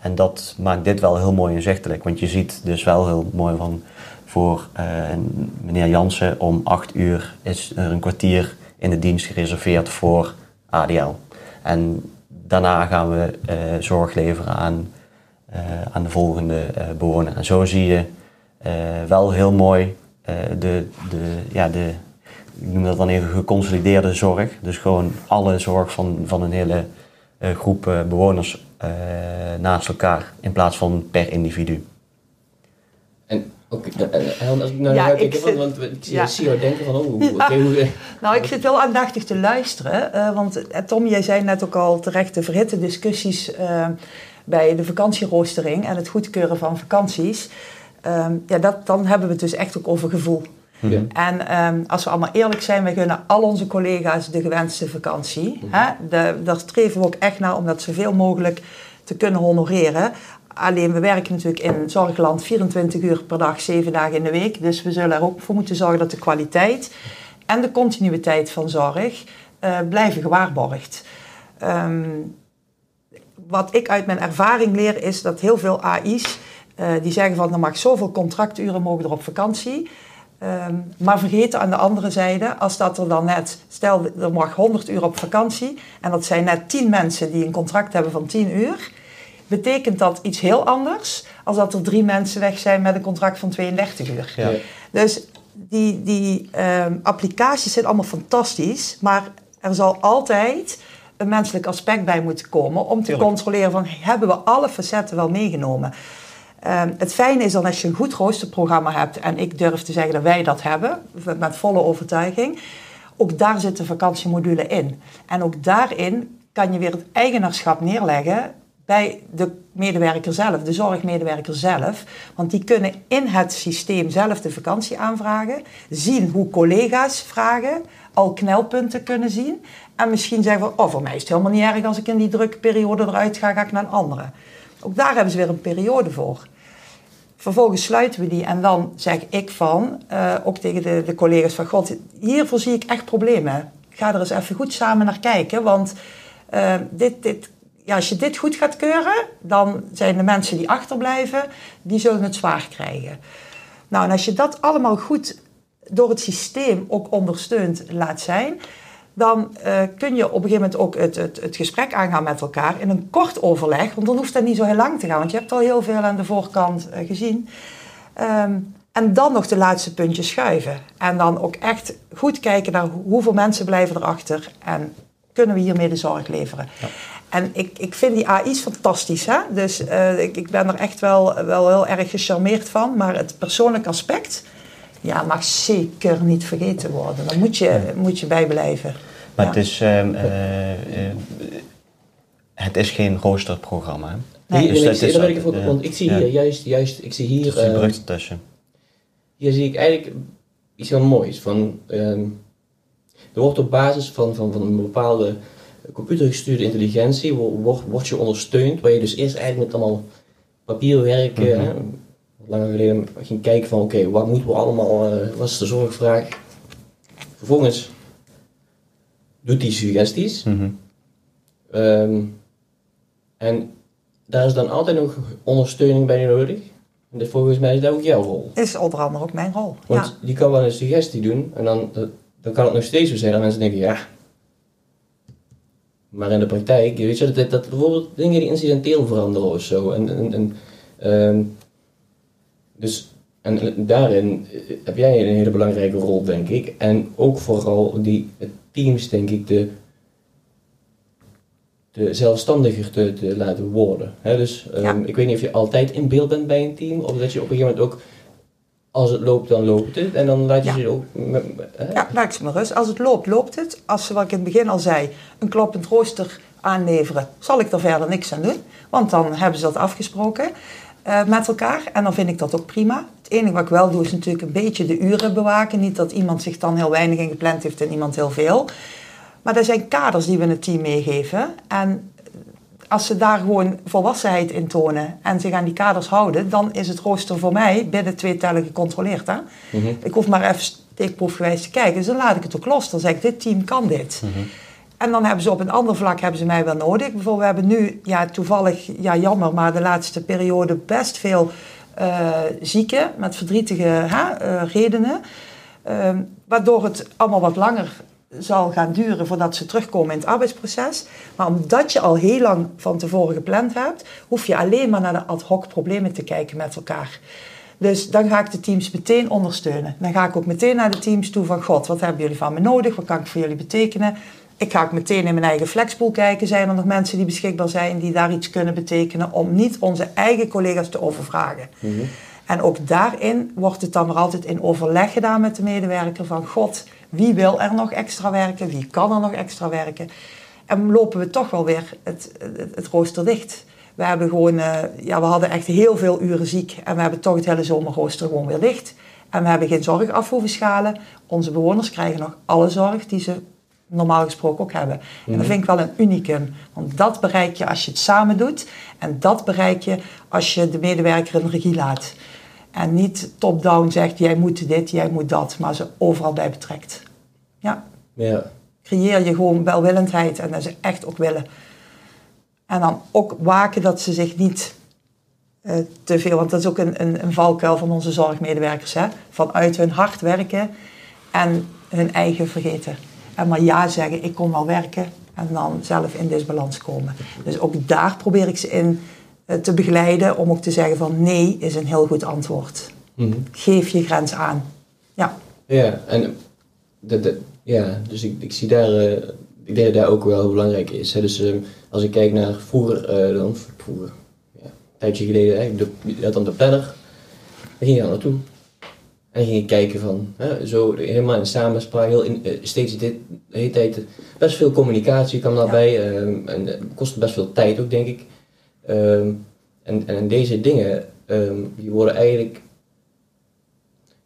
En dat maakt dit wel heel mooi inzichtelijk. Want je ziet dus wel heel mooi van voor uh, meneer Jansen om 8 uur is er een kwartier in de dienst gereserveerd voor ADL. En daarna gaan we uh, zorg leveren aan, uh, aan de volgende bewoner. En zo zie je wel heel mooi de, de, ja, de, ik noem dat dan even geconsolideerde zorg. Dus gewoon alle zorg van, van een hele groep bewoners uh, naast elkaar in plaats van per individu. En ook, en als ik nou ja, ik zit, want ik ja. zie jou denken van, oh, hoe, hoe, Nou, ik zit wel aandachtig te luisteren, uh, want Tom, jij zei net ook al terecht de verhitte discussies uh, bij de vakantieroostering en het goedkeuren van vakanties. Ehm, ja, dat, dan hebben we het dus echt ook over gevoel. Ja. En um, als we allemaal eerlijk zijn, wij gunnen al onze collega's de gewenste vakantie. Mm Hè? De, daar streven we ook echt naar om dat zoveel mogelijk te kunnen honoreren. Alleen we werken natuurlijk in Zorgland 24 uur per dag, 7 dagen in de week. Dus we zullen er ook voor moeten zorgen dat de kwaliteit en de continuïteit van zorg uh, blijven gewaarborgd. Um, wat ik uit mijn ervaring leer is dat heel veel AI's uh, die zeggen van er mag zoveel contracturen mogen er op vakantie. Um, maar vergeten aan de andere zijde, als dat er dan net, stel er mag 100 uur op vakantie en dat zijn net 10 mensen die een contract hebben van 10 uur, betekent dat iets heel anders als dat er drie mensen weg zijn met een contract van 32 uur. Ja. Dus die, die um, applicaties zijn allemaal fantastisch, maar er zal altijd een menselijk aspect bij moeten komen om te controleren van hebben we alle facetten wel meegenomen. Ehm, het fijne is dan als je een goed roosterprogramma hebt, en ik durf te zeggen dat wij dat hebben, met volle overtuiging, ook daar zit de vakantiemodule in. En ook daarin kan je weer het eigenaarschap neerleggen bij de medewerker zelf, de zorgmedewerker zelf. Want die kunnen in het systeem zelf de vakantie aanvragen, zien hoe collega's vragen, al knelpunten kunnen zien. En misschien zeggen van, oh voor mij is het helemaal niet erg als ik in die drukke periode eruit ga, ga ik naar een andere. Ook daar hebben ze weer een periode voor. Vervolgens sluiten we die en dan zeg ik van, uh, ook tegen de, de, collega's van God, hiervoor zie ik echt problemen. Ga er eens even goed samen naar kijken, want uh, dit, dit, ja, als je dit goed gaat keuren, dan zijn de mensen die achterblijven, die zullen het zwaar krijgen. Nou, en als je dat allemaal goed door het systeem ook ondersteund laat zijn, dan uh, kun je op een gegeven moment ook het, het, het, gesprek aangaan met elkaar in een kort overleg, want dan hoeft dat niet zo heel lang te gaan, want je hebt al heel veel aan de voorkant uh, gezien. Um, en dan nog de laatste puntjes schuiven. En dan ook echt goed kijken naar hoeveel mensen blijven erachter en kunnen we hiermee de zorg leveren. Ja. En ik, ik vind die AI's fantastisch. Hè? Dus uh, ik, ik ben er echt wel, wel heel erg gecharmeerd van. Maar het persoonlijk aspect ja, mag zeker niet vergeten worden. Daar moet je, ja. moet je bij blijven. Maar ja. het, is, uh, uh, het is geen roosterprogramma. Hè? Nee, dus nee, dat is, ik want ik zie hier juist, juist, ik zie hier... Er is een tussen. Hier zie ik eigenlijk iets heel moois. Van, um, er wordt op basis van, van, van een bepaalde computergestuurde intelligentie wordt, wordt je ondersteund, waar je dus eerst eigenlijk met allemaal papierwerk, mm -hmm. Langer geleden ging kijken van oké, okay, wat moeten we allemaal, uh, wat is de zorgvraag? Vervolgens doet die suggesties. Mm -hmm. um, en daar is dan altijd nog ondersteuning bij nodig. En dus volgens mij is dat ook jouw rol. Is onder andere ook mijn rol. Want ja. die kan wel een suggestie doen en dan, dan kan het nog steeds zo zijn dat mensen denken, ja, maar in de praktijk, weet je, dat, dat bijvoorbeeld dingen die incidenteel veranderen of zo. En, en, en um, dus en daarin heb jij een hele belangrijke rol, denk ik. En ook vooral die teams, denk ik, de, de zelfstandiger te, te laten worden. He, dus um, ja. ik weet niet of je altijd in beeld bent bij een team, of dat je op een gegeven moment ook als het loopt, dan loopt het. En dan laat je ja. ze ook... Hè? Ja, laat ik ze maar rust. Als het loopt, loopt het. Als ze, wat ik in het begin al zei, een kloppend rooster aanleveren, zal ik er verder niks aan doen. Want dan hebben ze dat afgesproken uh, met elkaar. En dan vind ik dat ook prima. Het enige wat ik wel doe, is natuurlijk een beetje de uren bewaken. Niet dat iemand zich dan heel weinig in gepland heeft en iemand heel veel. Maar er zijn kaders die we in het team meegeven. En als ze daar gewoon volwassenheid in tonen en zich aan die kaders houden, dan is het rooster voor mij binnen twee tellen gecontroleerd. Hè? Mm -hmm. Ik hoef maar even steekproefgewijs te kijken. Dus dan laat ik het ook los. Dan zeg ik, dit team kan dit. Mm -hmm. En dan hebben ze op een ander vlak hebben ze mij wel nodig. Bijvoorbeeld, we hebben nu, ja, toevallig, ja, jammer, maar de laatste periode best veel uh, zieken met verdrietige hè, uh, redenen. Uh, waardoor het allemaal wat langer zal gaan duren voordat ze terugkomen in het arbeidsproces. Maar omdat je al heel lang van tevoren gepland hebt, hoef je alleen maar naar de ad hoc problemen te kijken met elkaar. Dus dan ga ik de teams meteen ondersteunen. Dan ga ik ook meteen naar de teams toe van God, wat hebben jullie van me nodig? Wat kan ik voor jullie betekenen? Ik ga ook meteen in mijn eigen flexpool kijken. Zijn er nog mensen die beschikbaar zijn die daar iets kunnen betekenen om niet onze eigen collega's te overvragen? Mm -hmm. En ook daarin wordt het dan maar altijd in overleg gedaan met de medewerker van God, wie wil er nog extra werken? Wie kan er nog extra werken? En lopen we toch wel weer het, het, het rooster dicht. We hebben gewoon, uh, ja, we hadden echt heel veel uren ziek. En we hebben toch het hele zomerrooster gewoon weer dicht. En we hebben geen zorg af hoeven schalen. Onze bewoners krijgen nog alle zorg die ze normaal gesproken ook hebben. En dat vind ik wel een unicum. Want dat bereik je als je het samen doet. En dat bereik je als je de medewerker in regie laat. En niet top-down zegt, jij moet dit, jij moet dat. Maar ze overal bij betrekt. Ja. ja. Creëer je gewoon welwillendheid en dat ze echt ook willen. En dan ook waken dat ze zich niet uh, te veel... Want dat is ook een, een, een valkuil van onze zorgmedewerkers. Hè? Vanuit hun hard werken en hun eigen vergeten. En maar ja zeggen, ik kom wel werken. En dan zelf in disbalans komen. Dus ook daar probeer ik ze in te begeleiden om ook te zeggen van nee is een heel goed antwoord. Mm -hmm. Geef je grens aan. Ja. Ja, en de, de, ja, dus ik, ik zie daar, uh, ik denk dat daar ook wel heel belangrijk is. Hè. Dus uh, als ik kijk naar vroeger, uh, dan vroeger, ja, een tijdje geleden, hè, de, je had dan de planner, daar ging je aan naartoe. En ging je kijken van, hè, zo helemaal in samenspraak, heel in, steeds dit, de hele tijd, best veel communicatie kwam daarbij. Ja. en kostte best veel tijd ook, denk ik. Ehm, en, en deze dingen, ehm, die worden eigenlijk,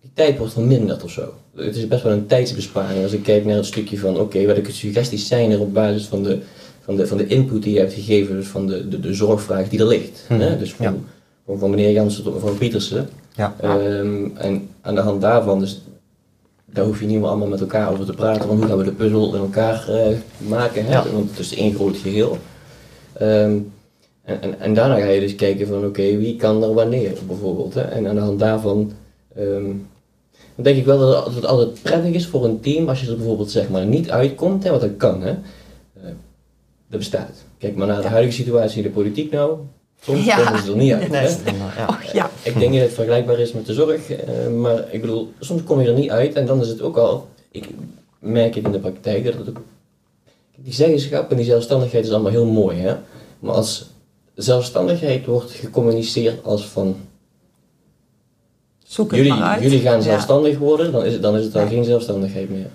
die tijd wordt verminderd of zo. Het is best wel een tijdsbesparing als ik kijk naar het stukje van, oké, welke suggesties zijn er op basis van de, van de, van de input die je hebt gegeven, dus van de, de, de zorgvraag die er ligt. Mhm, Hè? Dus van, ja. van, van meneer Jansen tot mevrouw Pietersen. Ja. Ehm, en aan de hand daarvan, dus daar hoef je niet meer allemaal met elkaar over te praten, want hoe gaan we de puzzel in elkaar eh, maken, hè? Ja. want het is één groot geheel. Ehm, en, en, en daarna ga je dus kijken van oké, wie kan er wanneer bijvoorbeeld. Hè? En aan de hand daarvan ehm, dan denk ik wel dat het altijd prettig is voor een team als je er bijvoorbeeld zeg maar niet uitkomt, hè, wat dat kan. Hè? Eh, dat bestaat. Kijk maar naar de huidige situatie in de politiek nou. Soms Ja. komen ze er niet uit. Nee, hè? ja. Ik denk dat het vergelijkbaar is met de zorg, eh, maar ik bedoel, soms kom je er niet uit en dan is het ook al, ik merk ik in de praktijk dat het ook, die zeggenschap en die zelfstandigheid is allemaal heel mooi, hè. Maar als zelfstandigheid wordt gecommuniceerd als van, Zoek het jullie, maar uit. jullie gaan Ja. zelfstandig worden, dan is het, dan is het dan Ja. geen zelfstandigheid meer.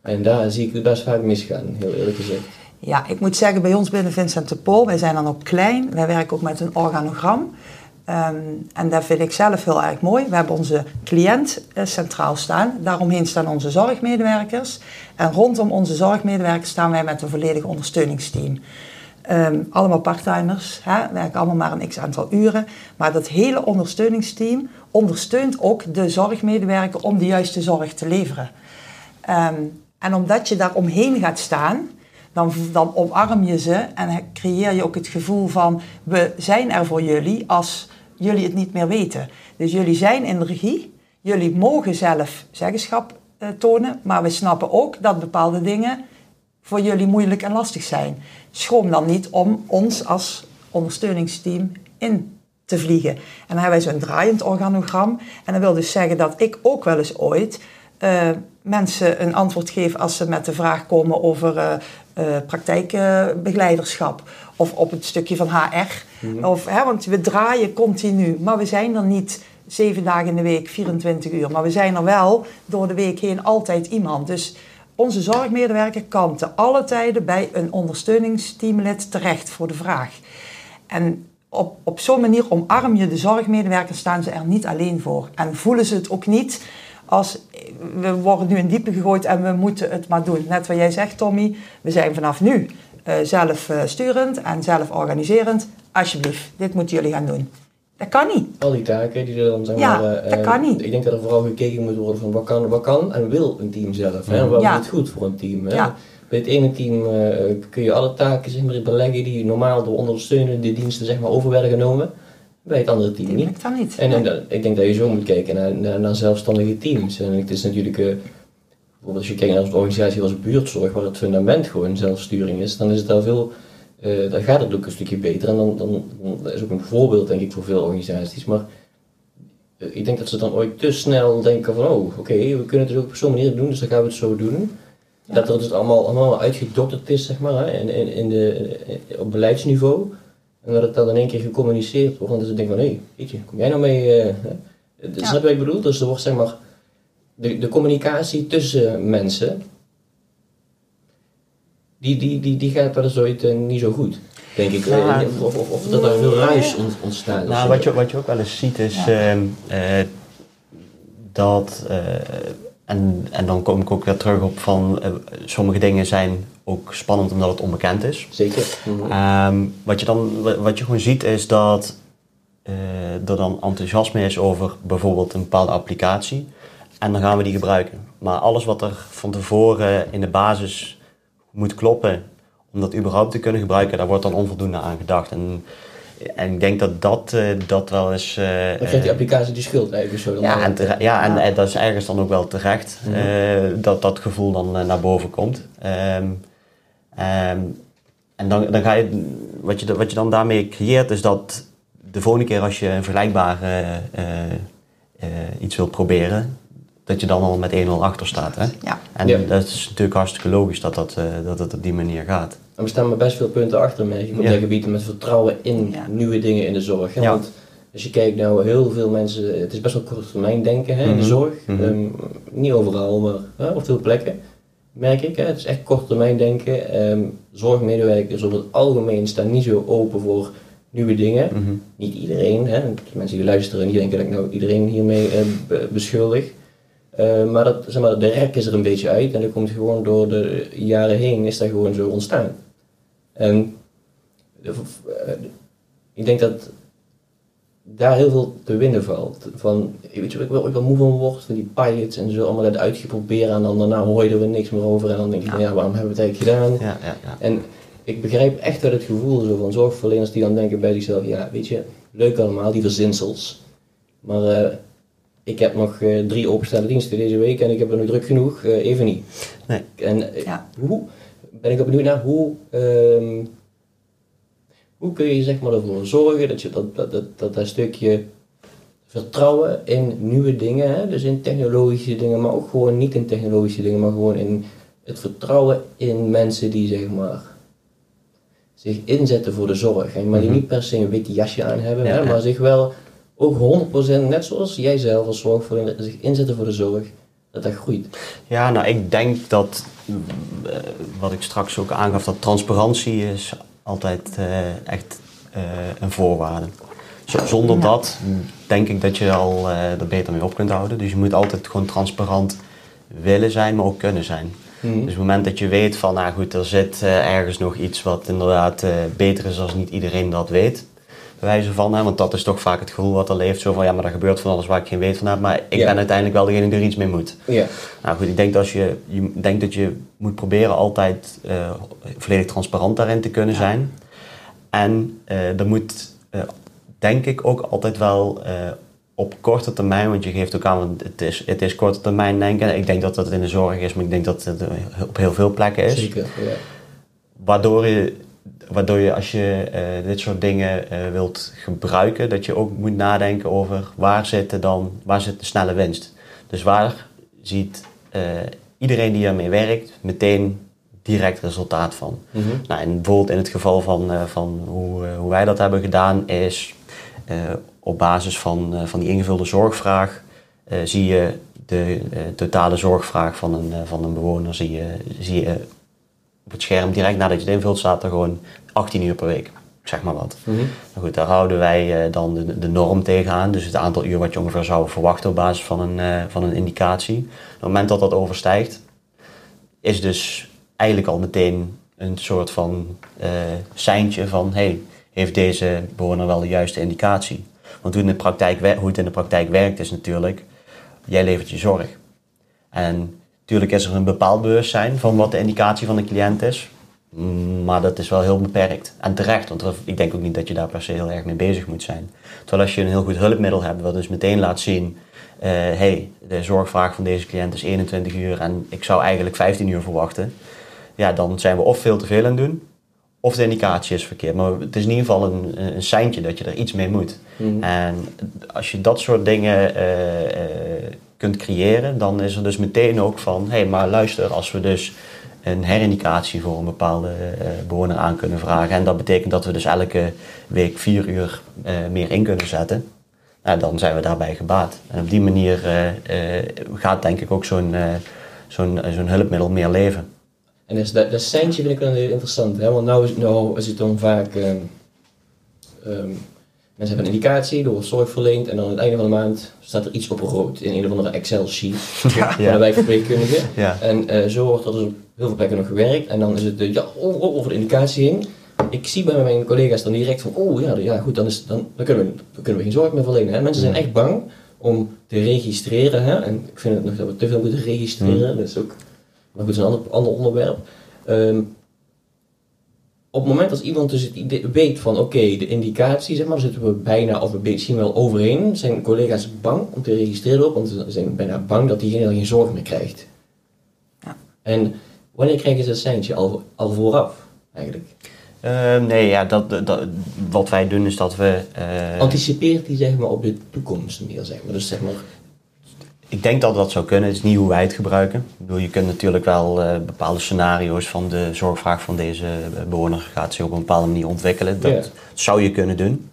En daar zie ik het best vaak misgaan, heel eerlijk gezegd. Ja, ik moet zeggen, bij ons binnen Vincent de Paul, wij zijn dan ook klein. Wij werken ook met een organogram. Ehm, en dat vind ik zelf heel erg mooi. We hebben onze cliënt eh, centraal staan. Daaromheen staan onze zorgmedewerkers. En rondom onze zorgmedewerkers staan wij met een volledig ondersteuningsteam. Ehm, allemaal parttimers, werken allemaal maar een x aantal uren. Maar dat hele ondersteuningsteam ondersteunt ook de zorgmedewerker om de juiste zorg te leveren. Ehm, en omdat je daar omheen gaat staan, dan, dan omarm je ze en creëer je ook het gevoel van we zijn er voor jullie als jullie het niet meer weten. Dus jullie zijn in de regie, jullie mogen zelf zeggenschap eh, tonen, maar we snappen ook dat bepaalde dingen voor jullie moeilijk en lastig zijn. Schroom dan niet om ons als ondersteuningsteam in te vliegen. En dan hebben wij zo'n draaiend organogram. En dat wil dus zeggen dat ik ook wel eens ooit eh, mensen een antwoord geef als ze met de vraag komen over eh, eh, praktijkbegeleiderschap of op het stukje van HR. of, hè, want we draaien continu, maar we zijn er niet zeven dagen in de week, 24 uur. Maar we zijn er wel door de week heen altijd iemand. Dus onze zorgmedewerker kan te alle tijden bij een ondersteuningsteamlid terecht voor de vraag. En op, op zo'n manier omarm je de zorgmedewerkers, staan ze er niet alleen voor. En voelen ze het ook niet als we worden nu in diepe gegooid en we moeten het maar doen. Net wat jij zegt, Tommy, we zijn vanaf nu eh, zelf eh, sturend en zelf organiserend. Alsjeblieft, dit moeten jullie gaan doen. Dat kan niet. Al die taken die er dan zeg Ja, maar... eh, dat kan niet. Ik denk dat er vooral gekeken moet worden van wat kan, wat kan en wil een team zelf. Hè? Wat Ja. is het goed voor een team? Hè? Ja. Bij het ene team eh, kun je alle taken zeg maar, beleggen die normaal door ondersteunende diensten zeg maar, over werden genomen. Bij het andere team niet. lukt dan niet. En, en, ik denk dat je zo moet kijken naar, naar, naar zelfstandige teams. En het is natuurlijk, eh, bijvoorbeeld als je kijkt naar een organisatie als buurtzorg, waar het fundament gewoon zelfsturing is, dan is het daar veel, eh, dan gaat het ook een stukje beter. En dan, dan, is ook een voorbeeld denk ik voor veel organisaties. Maar eh, ik denk dat ze dan ooit te snel denken van, oh oké, we kunnen het dus ook op zo'n manier doen, dus dan gaan we het zo doen. Ja. Dat het dus allemaal, allemaal uitgedokterd is, zeg maar, hè, in, in, in de, op beleidsniveau. En dat het dan in één keer gecommuniceerd wordt. Want dan denk ik van, hé, weet je, kom jij nou mee? eh, hè? Dat Ja. Snap je wat ik bedoel? Dus er wordt zeg maar, de, de communicatie tussen mensen, die, die, die, die gaat wel eens ooit eh, niet zo goed, denk ik. Ja. Eh, of, of, of dat er veel ruis ont- ontstaat. Nou, wat je, wat je ook wel eens ziet is Ja. ehm, eh, dat, eh, en, en dan kom ik ook weer terug op van eh, sommige dingen zijn ook spannend omdat het onbekend is. Zeker. Mhm. Ehm, wat, je dan, wa- wat je gewoon ziet is dat eh, er dan enthousiasme is over bijvoorbeeld een bepaalde applicatie en dan gaan we die gebruiken. Maar alles wat er van tevoren in de basis moet kloppen om dat überhaupt te kunnen gebruiken, daar wordt dan onvoldoende aan gedacht. En, en ik denk dat dat, eh, dat wel eens... eh, Dan krijgt die applicatie die schuld eigenlijk zo. Dan ja, en, ja, en Ja. eh, dat is ergens dan ook wel terecht Mhm. eh, dat dat gevoel dan eh, naar boven komt. Ehm, ehm, en dan, dan ga je, wat je, wat je dan daarmee creëert, is dat de volgende keer als je een vergelijkbaar eh, eh, eh, iets wilt proberen, dat je dan al met 1-0 achter staat. Hè? Ja. En Ja. dat is natuurlijk hartstikke logisch dat, dat, eh, dat het op die manier gaat. En we staan met best veel punten achter, merk ik, op Ja. dat gebied met vertrouwen in Ja. nieuwe dingen in de zorg. Hè? Want als je kijkt naar heel veel mensen, het is best wel kort termijn denken hè, in de Mhm. zorg. Mhm. Ehm, niet overal, maar hè, op veel plekken merk ik. Hè? Het is echt kort termijn denken. Ehm, zorgmedewerkers over het algemeen staan niet zo open voor nieuwe dingen. Mhm. Niet iedereen, hè. mensen die luisteren die denken dat ik nou iedereen hiermee eh, be- beschuldig. Eh, maar, dat, zeg maar de rek is er een beetje uit en dat komt gewoon door de jaren heen is dat gewoon zo ontstaan. En eh, ik denk dat daar heel veel te winnen valt. Van, weet je ik wel, ik wel moe van word? Van die pilots en zo allemaal dat uitgeprobeerd en dan daarna hoor je er weer niks meer over en dan denk je van ja, waarom hebben we het eigenlijk gedaan? Ja, ja, ja. En ik begrijp echt wel het gevoel zo van zorgverleners die dan denken bij zichzelf, ja weet je, leuk allemaal, die verzinsels. Maar eh, ik heb nog eh, drie openstaande diensten deze week en ik heb er nog druk genoeg, even niet. Nee. En Ja. hoe, ben ik ook benieuwd naar, hoe, ehm, hoe kun je zeg maar ervoor zorgen dat je dat, dat, dat, dat, dat stukje vertrouwen in nieuwe dingen, hè? dus in technologische dingen, maar ook gewoon niet in technologische dingen, maar gewoon in het vertrouwen in mensen die zeg maar zich inzetten voor de zorg. En maar die Mhm. niet per se een wit jasje aan hebben, Ja, hè? ja. maar zich wel ook 100% net zoals jij zelf als zorgverlener zich inzetten voor de zorg, dat dat groeit. Ja, nou ik denk dat, wat ik straks ook aangaf, dat transparantie is altijd eh, echt eh, een voorwaarde. Zonder Ja. dat denk ik dat je al eh, er beter mee op kunt houden. Dus je moet altijd gewoon transparant willen zijn, maar ook kunnen zijn. Dus op het moment dat je weet van, nou goed, er zit eh, ergens nog iets wat inderdaad eh, beter is als niet iedereen dat weet. Wijze van, hè, want dat is toch vaak het gevoel wat er leeft. Zo van, ja, maar er gebeurt van alles waar ik geen weet van heb. Maar ik Ja. ben uiteindelijk wel degene die er iets mee moet. Ja. Nou goed, ik denk dat, als je, je denk dat je moet proberen altijd eh, volledig transparant daarin te kunnen zijn. En eh er moet, eh, denk ik, ook altijd wel eh, op korte termijn, want je geeft ook aan, want het is, het is korte termijn denken. Ik denk dat dat in de zorg is, maar ik denk dat het op heel veel plekken is. Zeker, ja. Waardoor je, waardoor je als je eh, dit soort dingen eh, wilt gebruiken, dat je ook moet nadenken over waar zit, dan, waar zit de snelle winst. Dus waar ziet eh, iedereen die ermee werkt meteen direct resultaat van. Mhm. Nou, en bijvoorbeeld in het geval van, van hoe, hoe wij dat hebben gedaan, is op basis van, van die ingevulde zorgvraag zie je de totale zorgvraag van een, van een bewoner zie je, zie je op het scherm direct nadat je het invult staat er gewoon 18 uur per week. Zeg maar wat. Mhm. Nou goed, daar houden wij eh, dan de, de norm tegenaan. Dus het aantal uur wat je ongeveer zou verwachten op basis van een, eh, van een indicatie. Op het moment dat dat overstijgt, is dus eigenlijk al meteen een soort van eh seintje van... Hey, heeft deze bewoner wel de juiste indicatie? Want hoe, in de praktijk, hoe het in de praktijk werkt is natuurlijk... Jij levert je zorg. En natuurlijk is er een bepaald bewustzijn van wat de indicatie van de cliënt is. Maar dat is wel heel beperkt. En terecht, want ik denk ook niet dat je daar per se heel erg mee bezig moet zijn. Terwijl als je een heel goed hulpmiddel hebt, wat dus meteen laat zien... eh hey, de zorgvraag van deze cliënt is 21 uur en ik zou eigenlijk 15 uur verwachten. Ja, dan zijn we of veel te veel aan het doen, of de indicatie is verkeerd. Maar het is in ieder geval een, een seintje dat je er iets mee moet. Mhm. En als je dat soort dingen eh, eh, kunt creëren, dan is er dus meteen ook van, hé, hey, maar luister, als we dus een herindicatie voor een bepaalde eh, bewoner aan kunnen vragen, en dat betekent dat we dus elke week vier uur eh, meer in kunnen zetten, nou, dan zijn we daarbij gebaat. En op die manier eh, gaat denk ik ook zo'n zo'n zo'n hulpmiddel meer leven. En dus dat, dat seintje vind ik wel heel interessant, want nou is, nou is het dan vaak, ehm, ehm, mensen hebben een indicatie, er wordt zorg verleend en dan aan het einde van de maand staat er iets op rood in een of andere Excel-sheet van de wijkverpleegkundige. Ja. En eh, zo wordt er dus op heel veel plekken nog gewerkt en dan is het, eh, ja, over de indicatie heen. Ik zie bij mijn collega's dan direct van, oh ja, ja goed, dan, is, dan, dan, kunnen we, dan kunnen we geen zorg meer verlenen. Hè? Mensen zijn echt bang om te registreren, hè? en ik vind het nog dat we te veel moeten registreren, dat is ook, maar goed, is een ander, ander onderwerp. Ehm, op het moment dat iemand dus het idee weet van oké, de indicatie, zeg maar, zitten we bijna of we misschien wel overheen, zijn collega's bang om te registreren op, want ze zijn bijna bang dat diegene dan geen zorg meer krijgt. Ja. En wanneer krijgen ze dat seintje? Al, al vooraf, eigenlijk. Eh, nee, ja, dat, dat, wat wij doen is dat we... eh, Anticipeert die zeg maar op de toekomst meer, zeg maar. Dus zeg maar, Ik denk dat dat zou kunnen. Het is niet hoe wij het gebruiken. Ik bedoel, je kunt natuurlijk wel eh, bepaalde scenario's van de zorgvraag van deze eh, bewoner gaat zich op een bepaalde manier ontwikkelen. Dat zou je kunnen doen.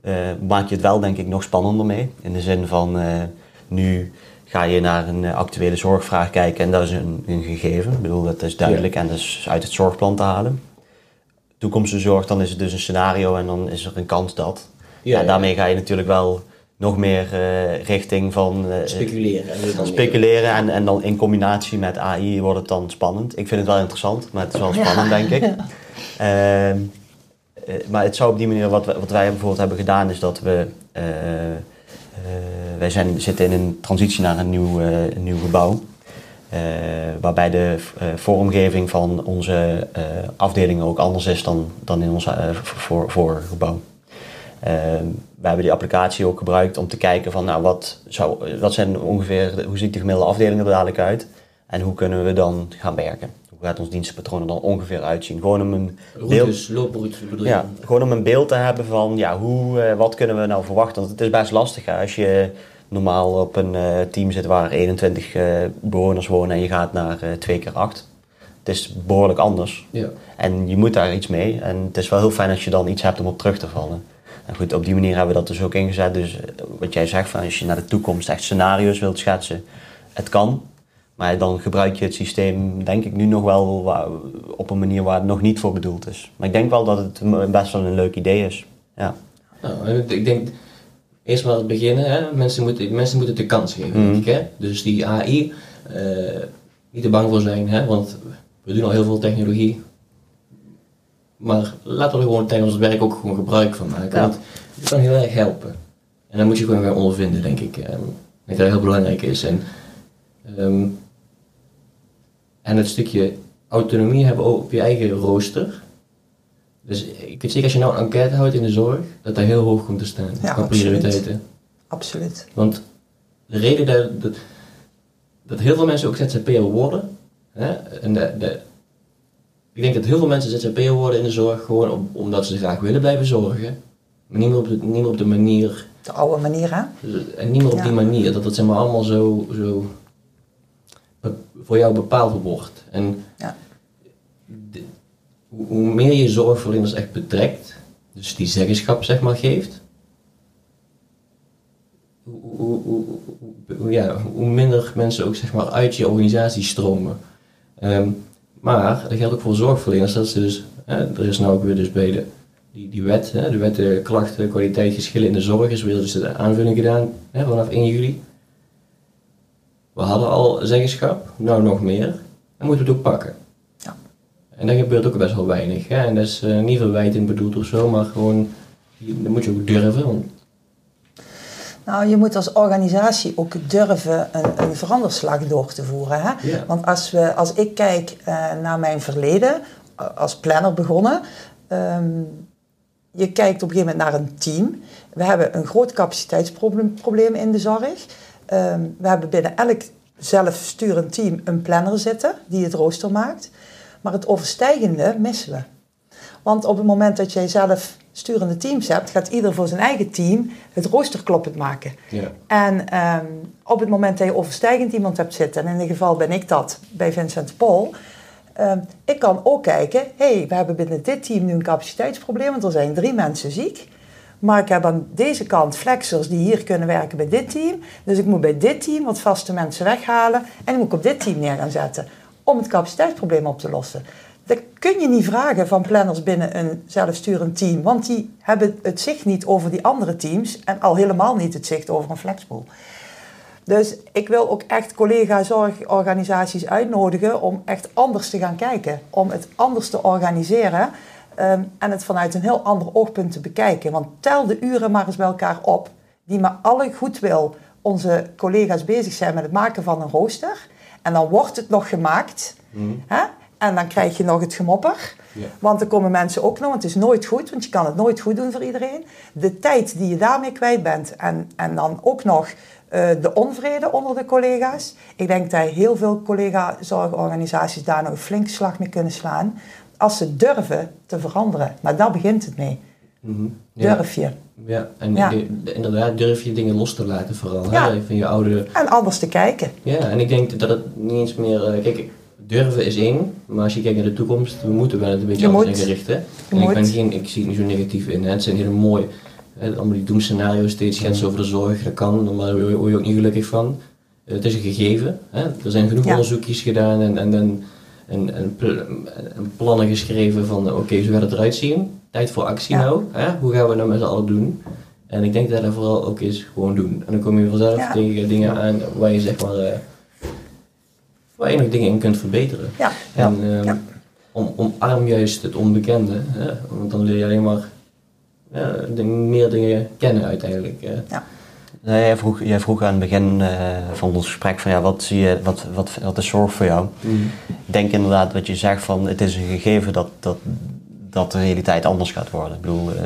Eh, maak je het wel denk ik nog spannender mee. In de zin van nu ga je naar een actuele zorgvraag kijken en dat is een, een gegeven. Ik bedoel, dat is duidelijk en dat is uit het zorgplan te halen. toekomstenzorg, dan is het dus een scenario en dan is er een kans dat. Ja, ja. daarmee ga je natuurlijk wel nog meer eh, richting van eh, Speculeren. En dan speculeren en, en dan in combinatie met AI wordt het dan spannend. Ik vind het wel interessant, maar het is wel spannend, denk ik. Ehm, eh, maar het zou op die manier, wat, wij- wat wij bijvoorbeeld hebben gedaan, is dat we. eh, eh, wij zijn, zitten in een transitie naar een nieuw, eh, een nieuw gebouw. eh, waarbij de vormgeving van onze eh, afdelingen ook anders is dan, dan in ons voor, vorige gebouw. We hebben die applicatie ook gebruikt om te kijken van nou, wat, zou, wat zijn ongeveer, hoe ziet de gemiddelde afdeling er dadelijk uit en hoe kunnen we dan gaan werken. Hoe gaat ons dienstenpatroon er dan ongeveer uitzien? Gewoon om een beeld, Routes, looproutes bedoel je? ja, gewoon om een beeld te hebben van ja, hoe, eh, wat kunnen we nou verwachten. Want het is best lastig hè, als je normaal op een eh, team zit waar 21 eh, bewoners wonen en je gaat naar 2 keer 8. Het is behoorlijk anders. Ja. En je moet daar iets mee. En het is wel heel fijn als je dan iets hebt om op terug te vallen. En goed, op die manier hebben we dat dus ook ingezet. Dus eh, wat jij zegt, van als je naar de toekomst echt scenario's wilt schetsen, het kan. Maar dan gebruik je het systeem, denk ik, nu nog wel waar- op een manier waar het nog niet voor bedoeld is. Maar ik denk wel dat het best wel een leuk idee is. Ja. Nou, ik- denk eerst maar het beginnen. Hè? Mensen, moeten, mensen moeten de kans geven, Mhm. denk ik. Hè? Dus die AI, eh, niet te bang voor zijn, hè? want we doen al heel veel technologie. Maar laten we er gewoon tijdens ons werk ook gewoon gebruik van maken. Ja. Want het kan heel erg helpen. En dan moet je gewoon gaan ondervinden, denk ik. En ik denk dat dat heel belangrijk is. En, ehm, en het stukje autonomie hebben op je eigen rooster. Dus ik weet zeker als je nou een enquête houdt in de zorg, dat dat heel hoog komt te staan. Ja, qua prioriteiten. Absoluut. Want de reden dat, dat, dat heel veel mensen ook ZZP'er worden, hè, en de, de, ik denk dat heel veel mensen ZZP'er worden in de zorg gewoon om- omdat ze graag willen blijven zorgen, maar niet meer op de, niet meer op de manier, De oude manier, hè? en niet meer op Ja. die manier, dat het zeg maar allemaal zo, zo voor jou bepaald wordt. En Ja. de- hoe, meer je zorgverleners echt betrekt, dus die zeggenschap zeg maar geeft, hoe, hoe, hoe, hoe- hoe- ja, hoe minder mensen ook zeg maar uit je organisatie stromen. Ehm, maar dat geldt ook voor zorgverleners, dat ze dus, er is nou ook weer dus bij de, die, die wet, hè, de wet eh, klachten, kwaliteit, geschillen in de zorg, is weer dus de aanvulling gedaan hè, vanaf 1 juli. We hadden al zeggenschap, nou nog meer, dan moeten we het ook pakken. Ja. En dat gebeurt ook best wel weinig. Hè? En dat is eh, niet verwijtend bedoeld of zo, maar gewoon, dat moet je ook durven. Want, Nou, je moet als organisatie ook durven een, een veranderslag door te voeren. Hè? Ja. Want als, we, als ik kijk eh, naar mijn verleden, als planner begonnen, ehm, je kijkt op een gegeven moment naar een team. We hebben een groot capaciteitsprobleem probleem in de zorg. Ehm, we hebben binnen elk zelfsturend team een planner zitten die het rooster maakt. Maar het overstijgende missen we. Want op het moment dat jij zelf sturende teams hebt, gaat ieder voor zijn eigen team het rooster kloppend maken. ja. En ehm, op het moment dat je overstijgend iemand hebt zitten, en in dit geval ben ik dat bij Vincent Paul, ehm, ik kan ook kijken, hé, hey, we hebben binnen dit team nu een capaciteitsprobleem, want er zijn drie mensen ziek. Maar ik heb aan deze kant flexers die hier kunnen werken bij dit team. Dus ik moet bij dit team wat vaste mensen weghalen en die moet ik op dit team neer gaan zetten om het capaciteitsprobleem op te lossen. Dat kun je niet vragen van planners binnen een zelfsturend team, want die hebben het zicht niet over die andere teams en al helemaal niet het zicht over een flexpool. Dus ik wil ook echt collega-zorgorganisaties uitnodigen om echt anders te gaan kijken. Om het anders te organiseren ehm, en het vanuit een heel ander oogpunt te bekijken. Want tel de uren maar eens bij elkaar op die met alle goedwil onze collega's bezig zijn met het maken van een rooster. En dan wordt het nog gemaakt. Hè? En dan krijg je nog het gemopper. Ja. Want er komen mensen ook nog, want het is nooit goed, want je kan het nooit goed doen voor iedereen. De tijd die je daarmee kwijt bent en, en dan ook nog eh, de onvrede onder de collega's. Ik denk dat heel veel collega-zorgorganisaties daar nog een flinke slag mee kunnen slaan. Als ze durven te veranderen. Maar daar begint het mee. Mhm. ja. Durf je. Ja, en Ja. inderdaad durf je dingen los te laten vooral. Ja. Hè? Van je oude... En anders te kijken. Ja, en ik denk dat het niet eens meer... kijk, durven is één, maar als je kijkt naar de toekomst, we moeten wel het een beetje Je anders moet. gaan richten. Je En ik, ben geen, ik zie het niet zo negatief in. Hè? Het zijn hele mooie... Hè? Allemaal die doemscenario's, steeds schetsen over de zorg, dat kan, maar daar word je- ook niet gelukkig van. Eh, het is een gegeven. Hè? Er zijn genoeg Ja. onderzoekjes gedaan en, en, en plannen geschreven van oké, zo gaat het eruit zien. Tijd voor actie Ja. nou. Hè? Hoe gaan we dat met z'n allen doen? En ik denk dat dat vooral ook is gewoon doen. En dan kom je vanzelf Ja. tegen dingen aan waar je zeg maar eh, waar je nog dingen in kunt verbeteren. Ja. En ehm, Ja. om, omarm juist het onbekende. Hè? Want dan leer je alleen maar ja, de- meer dingen kennen uiteindelijk. eh. Nee, jij, vroeg, jij vroeg aan het begin eh, van ons gesprek van ja, wat, zie je, wat, wat, wat is zorg voor jou? Ik denk inderdaad wat je zegt van het is een gegeven dat, dat, dat de realiteit anders gaat worden. Ik bedoel, eh,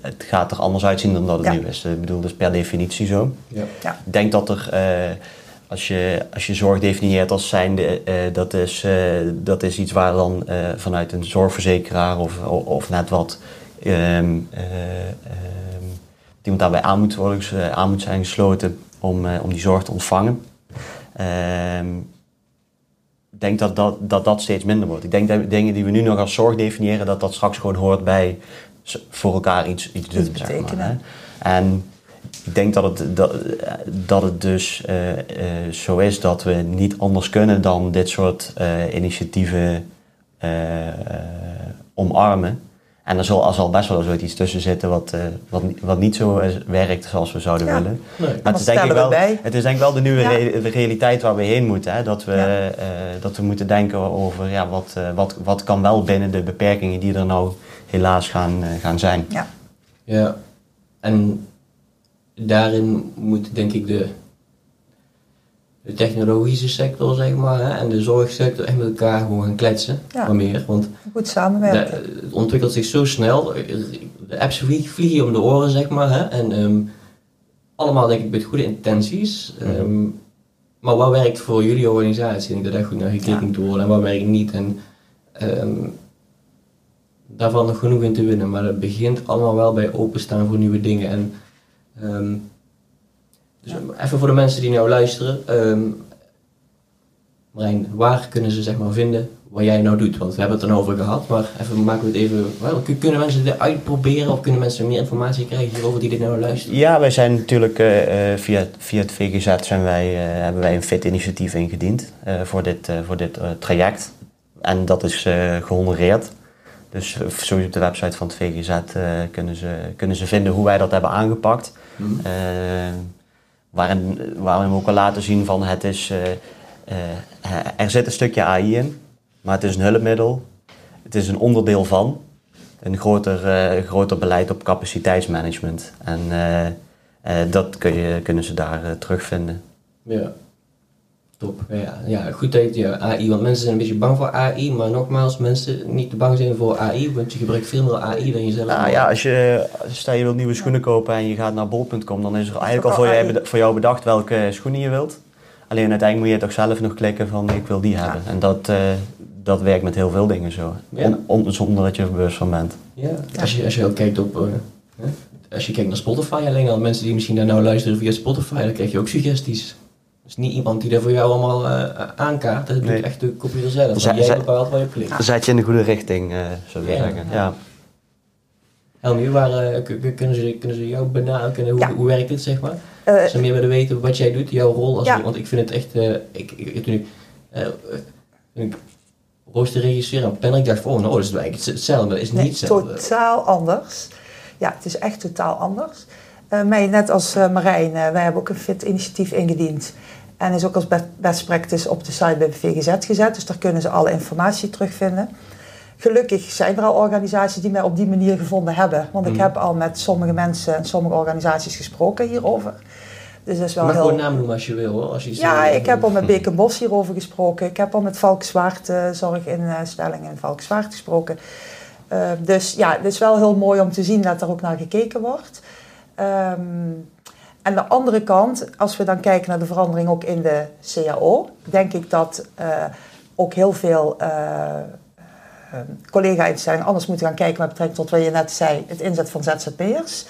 het gaat er anders uitzien dan dat het Ja. nu is. Ik bedoel, dat is per definitie zo. Ja. Ik denk dat er, eh, als, je, als je zorg definieert als zijnde, eh, dat, is, eh, dat is iets waar dan eh, vanuit een zorgverzekeraar of, of, of net wat ehm, iemand daarbij aan moet, worden, aan moet zijn gesloten om, om die zorg te ontvangen. Ehm, ik denk dat dat, dat dat steeds minder wordt. Ik denk dat dingen die we nu nog als zorg definiëren, dat dat straks gewoon hoort bij voor elkaar iets, iets doen. Zeg maar, hè. En ik denk dat het, dat, dat het dus eh, eh, zo is dat we niet anders kunnen dan dit soort eh, initiatieven omarmen. En er zal, er zal best wel zoiets tussen zitten wat, eh, wat, wat niet zo is- werkt zoals we zouden Ja. willen. Nee. Maar het is, denk ik wel, bij. het is denk ik wel de nieuwe Ja. re- de realiteit waar we heen moeten. Hè? Dat, we, Ja. eh, dat we moeten denken over ja, wat, eh, wat, wat kan wel binnen de beperkingen die er nou helaas gaan, gaan zijn. Ja. Ja, en daarin moet denk ik de, de technologische sector, zeg maar, hè, en de zorgsector echt met elkaar gewoon gaan kletsen. Ja. Maar meer, want Goed samenwerken. de- het ontwikkelt zich zo snel. De apps vliegen, om de oren, zeg maar. Hè, en ehm, allemaal denk ik met goede intenties. Ehm, maar wat werkt voor jullie organisatie? Ik denk dat daar goed naar gekeken Ja. moet worden en wat werkt niet. En ehm, daarvan nog genoeg in te winnen. Maar het begint allemaal wel bij openstaan voor nieuwe dingen. En, ehm, dus even voor de mensen die nou luisteren. Marijn, waar kunnen ze zeg maar vinden wat jij nou doet? Want we hebben het er nou over gehad, maar even maken we het even. Kunnen mensen dit uitproberen of kunnen mensen meer informatie krijgen hierover die dit nou luisteren? Ja, wij zijn natuurlijk eh, eh, via, via het VGZ zijn wij, eh, hebben wij een FIT-initiatief ingediend voor dit, voor dit traject. En dat is eh gehonoreerd. Dus sowieso op de website van het VGZ kunnen, ze, kunnen ze vinden hoe wij dat hebben aangepakt. Eh, waarin, waarin we ook al laten zien van het is, eh, eh, er zit een stukje AI in, maar het is een hulpmiddel. Het is een onderdeel van een groter, eh, groter beleid op capaciteitsmanagement. En dat kun je, kunnen ze daar terugvinden. Ja. Top. Ja, ja, goed dat je ja, AI, want mensen zijn een beetje bang voor AI, maar nogmaals, mensen niet te bang zijn voor AI, want je gebruikt veel meer AI dan jezelf. Nou ja, als je, stel je wilt nieuwe schoenen kopen en je gaat naar bol.com, dan is er eigenlijk al ook voor, beda- voor jou bedacht welke schoenen je wilt. Alleen uiteindelijk moet je toch zelf nog klikken van ik wil die hebben. En dat, eh, dat werkt met heel veel dingen zo. Ja. On- on- zonder dat je er bewust van bent. Ja, als je, als je ook kijkt op, eh, hè, als je kijkt naar Spotify, alleen al mensen die misschien daar nou luisteren via Spotify, dan krijg je ook suggesties. Dus niet iemand die daar voor jou allemaal eh, aankaart, dat Nee. doet echt de computer zelf. Zij- jij zij- bepaalt waar je op klikt. Zet je in de goede richting, eh zou ik Ja. zeggen. Ja. Helmi, waar eh, kunnen, ze, kunnen ze jou benaderen? Hoe, Ja. hoe werkt dit, zeg maar? Ze meer willen weten wat jij doet, jouw rol als Ja. want ik vind het echt, eh, ik, ik, toen ik, toen ik roosterregisseur en planner, ik dacht van, oh, nou, dat is eigenlijk hetzelfde, maar dat is Nee, niet hetzelfde. totaal anders. Ja, het is echt totaal anders. Eh mij, net als eh, Marijn, wij hebben ook een FIT-initiatief ingediend. En is ook als be- best practice op de site bij VGZ gezet. Dus daar kunnen ze alle informatie terugvinden. Gelukkig zijn er al organisaties die mij op die manier gevonden hebben. Want ik Mhm. heb al met sommige mensen en sommige organisaties gesproken hierover. Dus dat is wel mag heel... gewoon naam noemen als je wil, hoor. Als je Ja, ik heb al met Beek Bos hierover gesproken. Ik heb al met Valkenswaard eh, zorginstellingen in Valkenswaard gesproken. Eh, dus ja, het is wel heel mooi om te zien dat er ook naar gekeken wordt. Ehm, aan de andere kant, als we dan kijken naar de verandering ook in de CAO, denk ik dat eh, ook heel veel eh, eh, collega-instellingen anders moeten gaan kijken met betrekking tot wat je net zei, het inzet van ZZP'ers.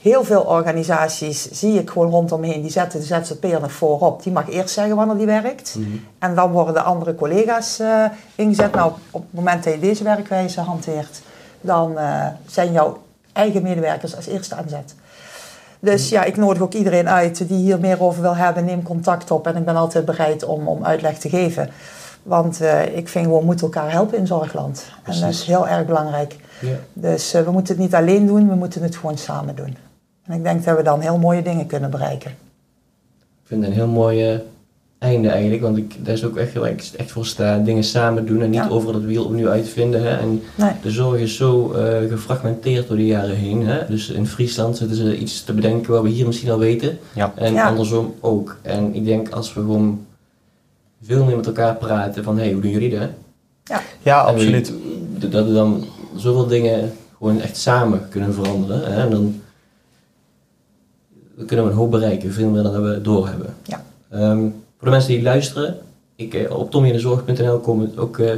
Heel veel organisaties zie ik gewoon rondomheen, die zetten de ZZP'er nog voorop. Die mag eerst zeggen wanneer die werkt. Mhm. En dan worden de andere collega's ingezet. Nou, op het moment dat je deze werkwijze hanteert, dan zijn jouw eigen medewerkers als eerste aan zet. Dus ja, ik nodig ook iedereen uit die hier meer over wil hebben. Neem contact op en ik ben altijd bereid om, om uitleg te geven. Want eh, ik vind gewoon, we moeten elkaar helpen in Zorgland. En dat is heel erg belangrijk. Ja. Dus eh, we moeten het niet alleen doen, we moeten het gewoon samen doen. En ik denk dat we dan heel mooie dingen kunnen bereiken. Ik vind het een heel mooi eh, einde eigenlijk, want ik, daar is ook echt, waar ik echt voor sta, dingen samen doen en niet Ja. over dat wiel opnieuw uitvinden. Hè. En Nee. de zorg is zo eh, gefragmenteerd door de jaren heen. Hè. Dus in Friesland zitten ze iets te bedenken wat we hier misschien al weten. Ja. En Ja. andersom ook. En ik denk als we gewoon veel meer met elkaar praten van, hé, hey, hoe doen jullie dat? Ja, we- absoluut. Dat we dan zoveel dingen gewoon echt samen kunnen veranderen. Hè? En dan, dan kunnen we een hoop bereiken, veel meer dan dat we doorhebben. Ja. Ehm, voor de mensen die luisteren, ik, eh, op tommyindezorg.nl komt ook eh,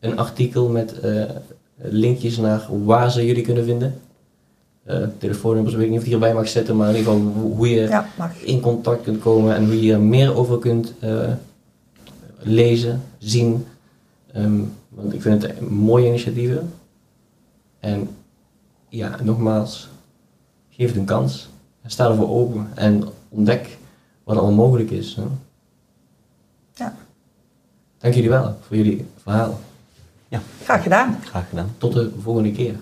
een artikel met eh, linkjes naar waar ze jullie kunnen vinden. Eh, telefoonnummers weet ik niet of ik hierbij mag zetten, maar in ieder geval hoe- je Ja, in contact kunt komen en hoe je hier meer over kunt lezen, zien. Ehm, want ik vind het mooie initiatieven. En ja, nogmaals, geef het een kans. Sta ervoor open en ontdek wat er allemaal mogelijk is. Hè. Ja. Dank jullie wel voor jullie verhaal. Graag gedaan. Graag gedaan. Tot de volgende keer.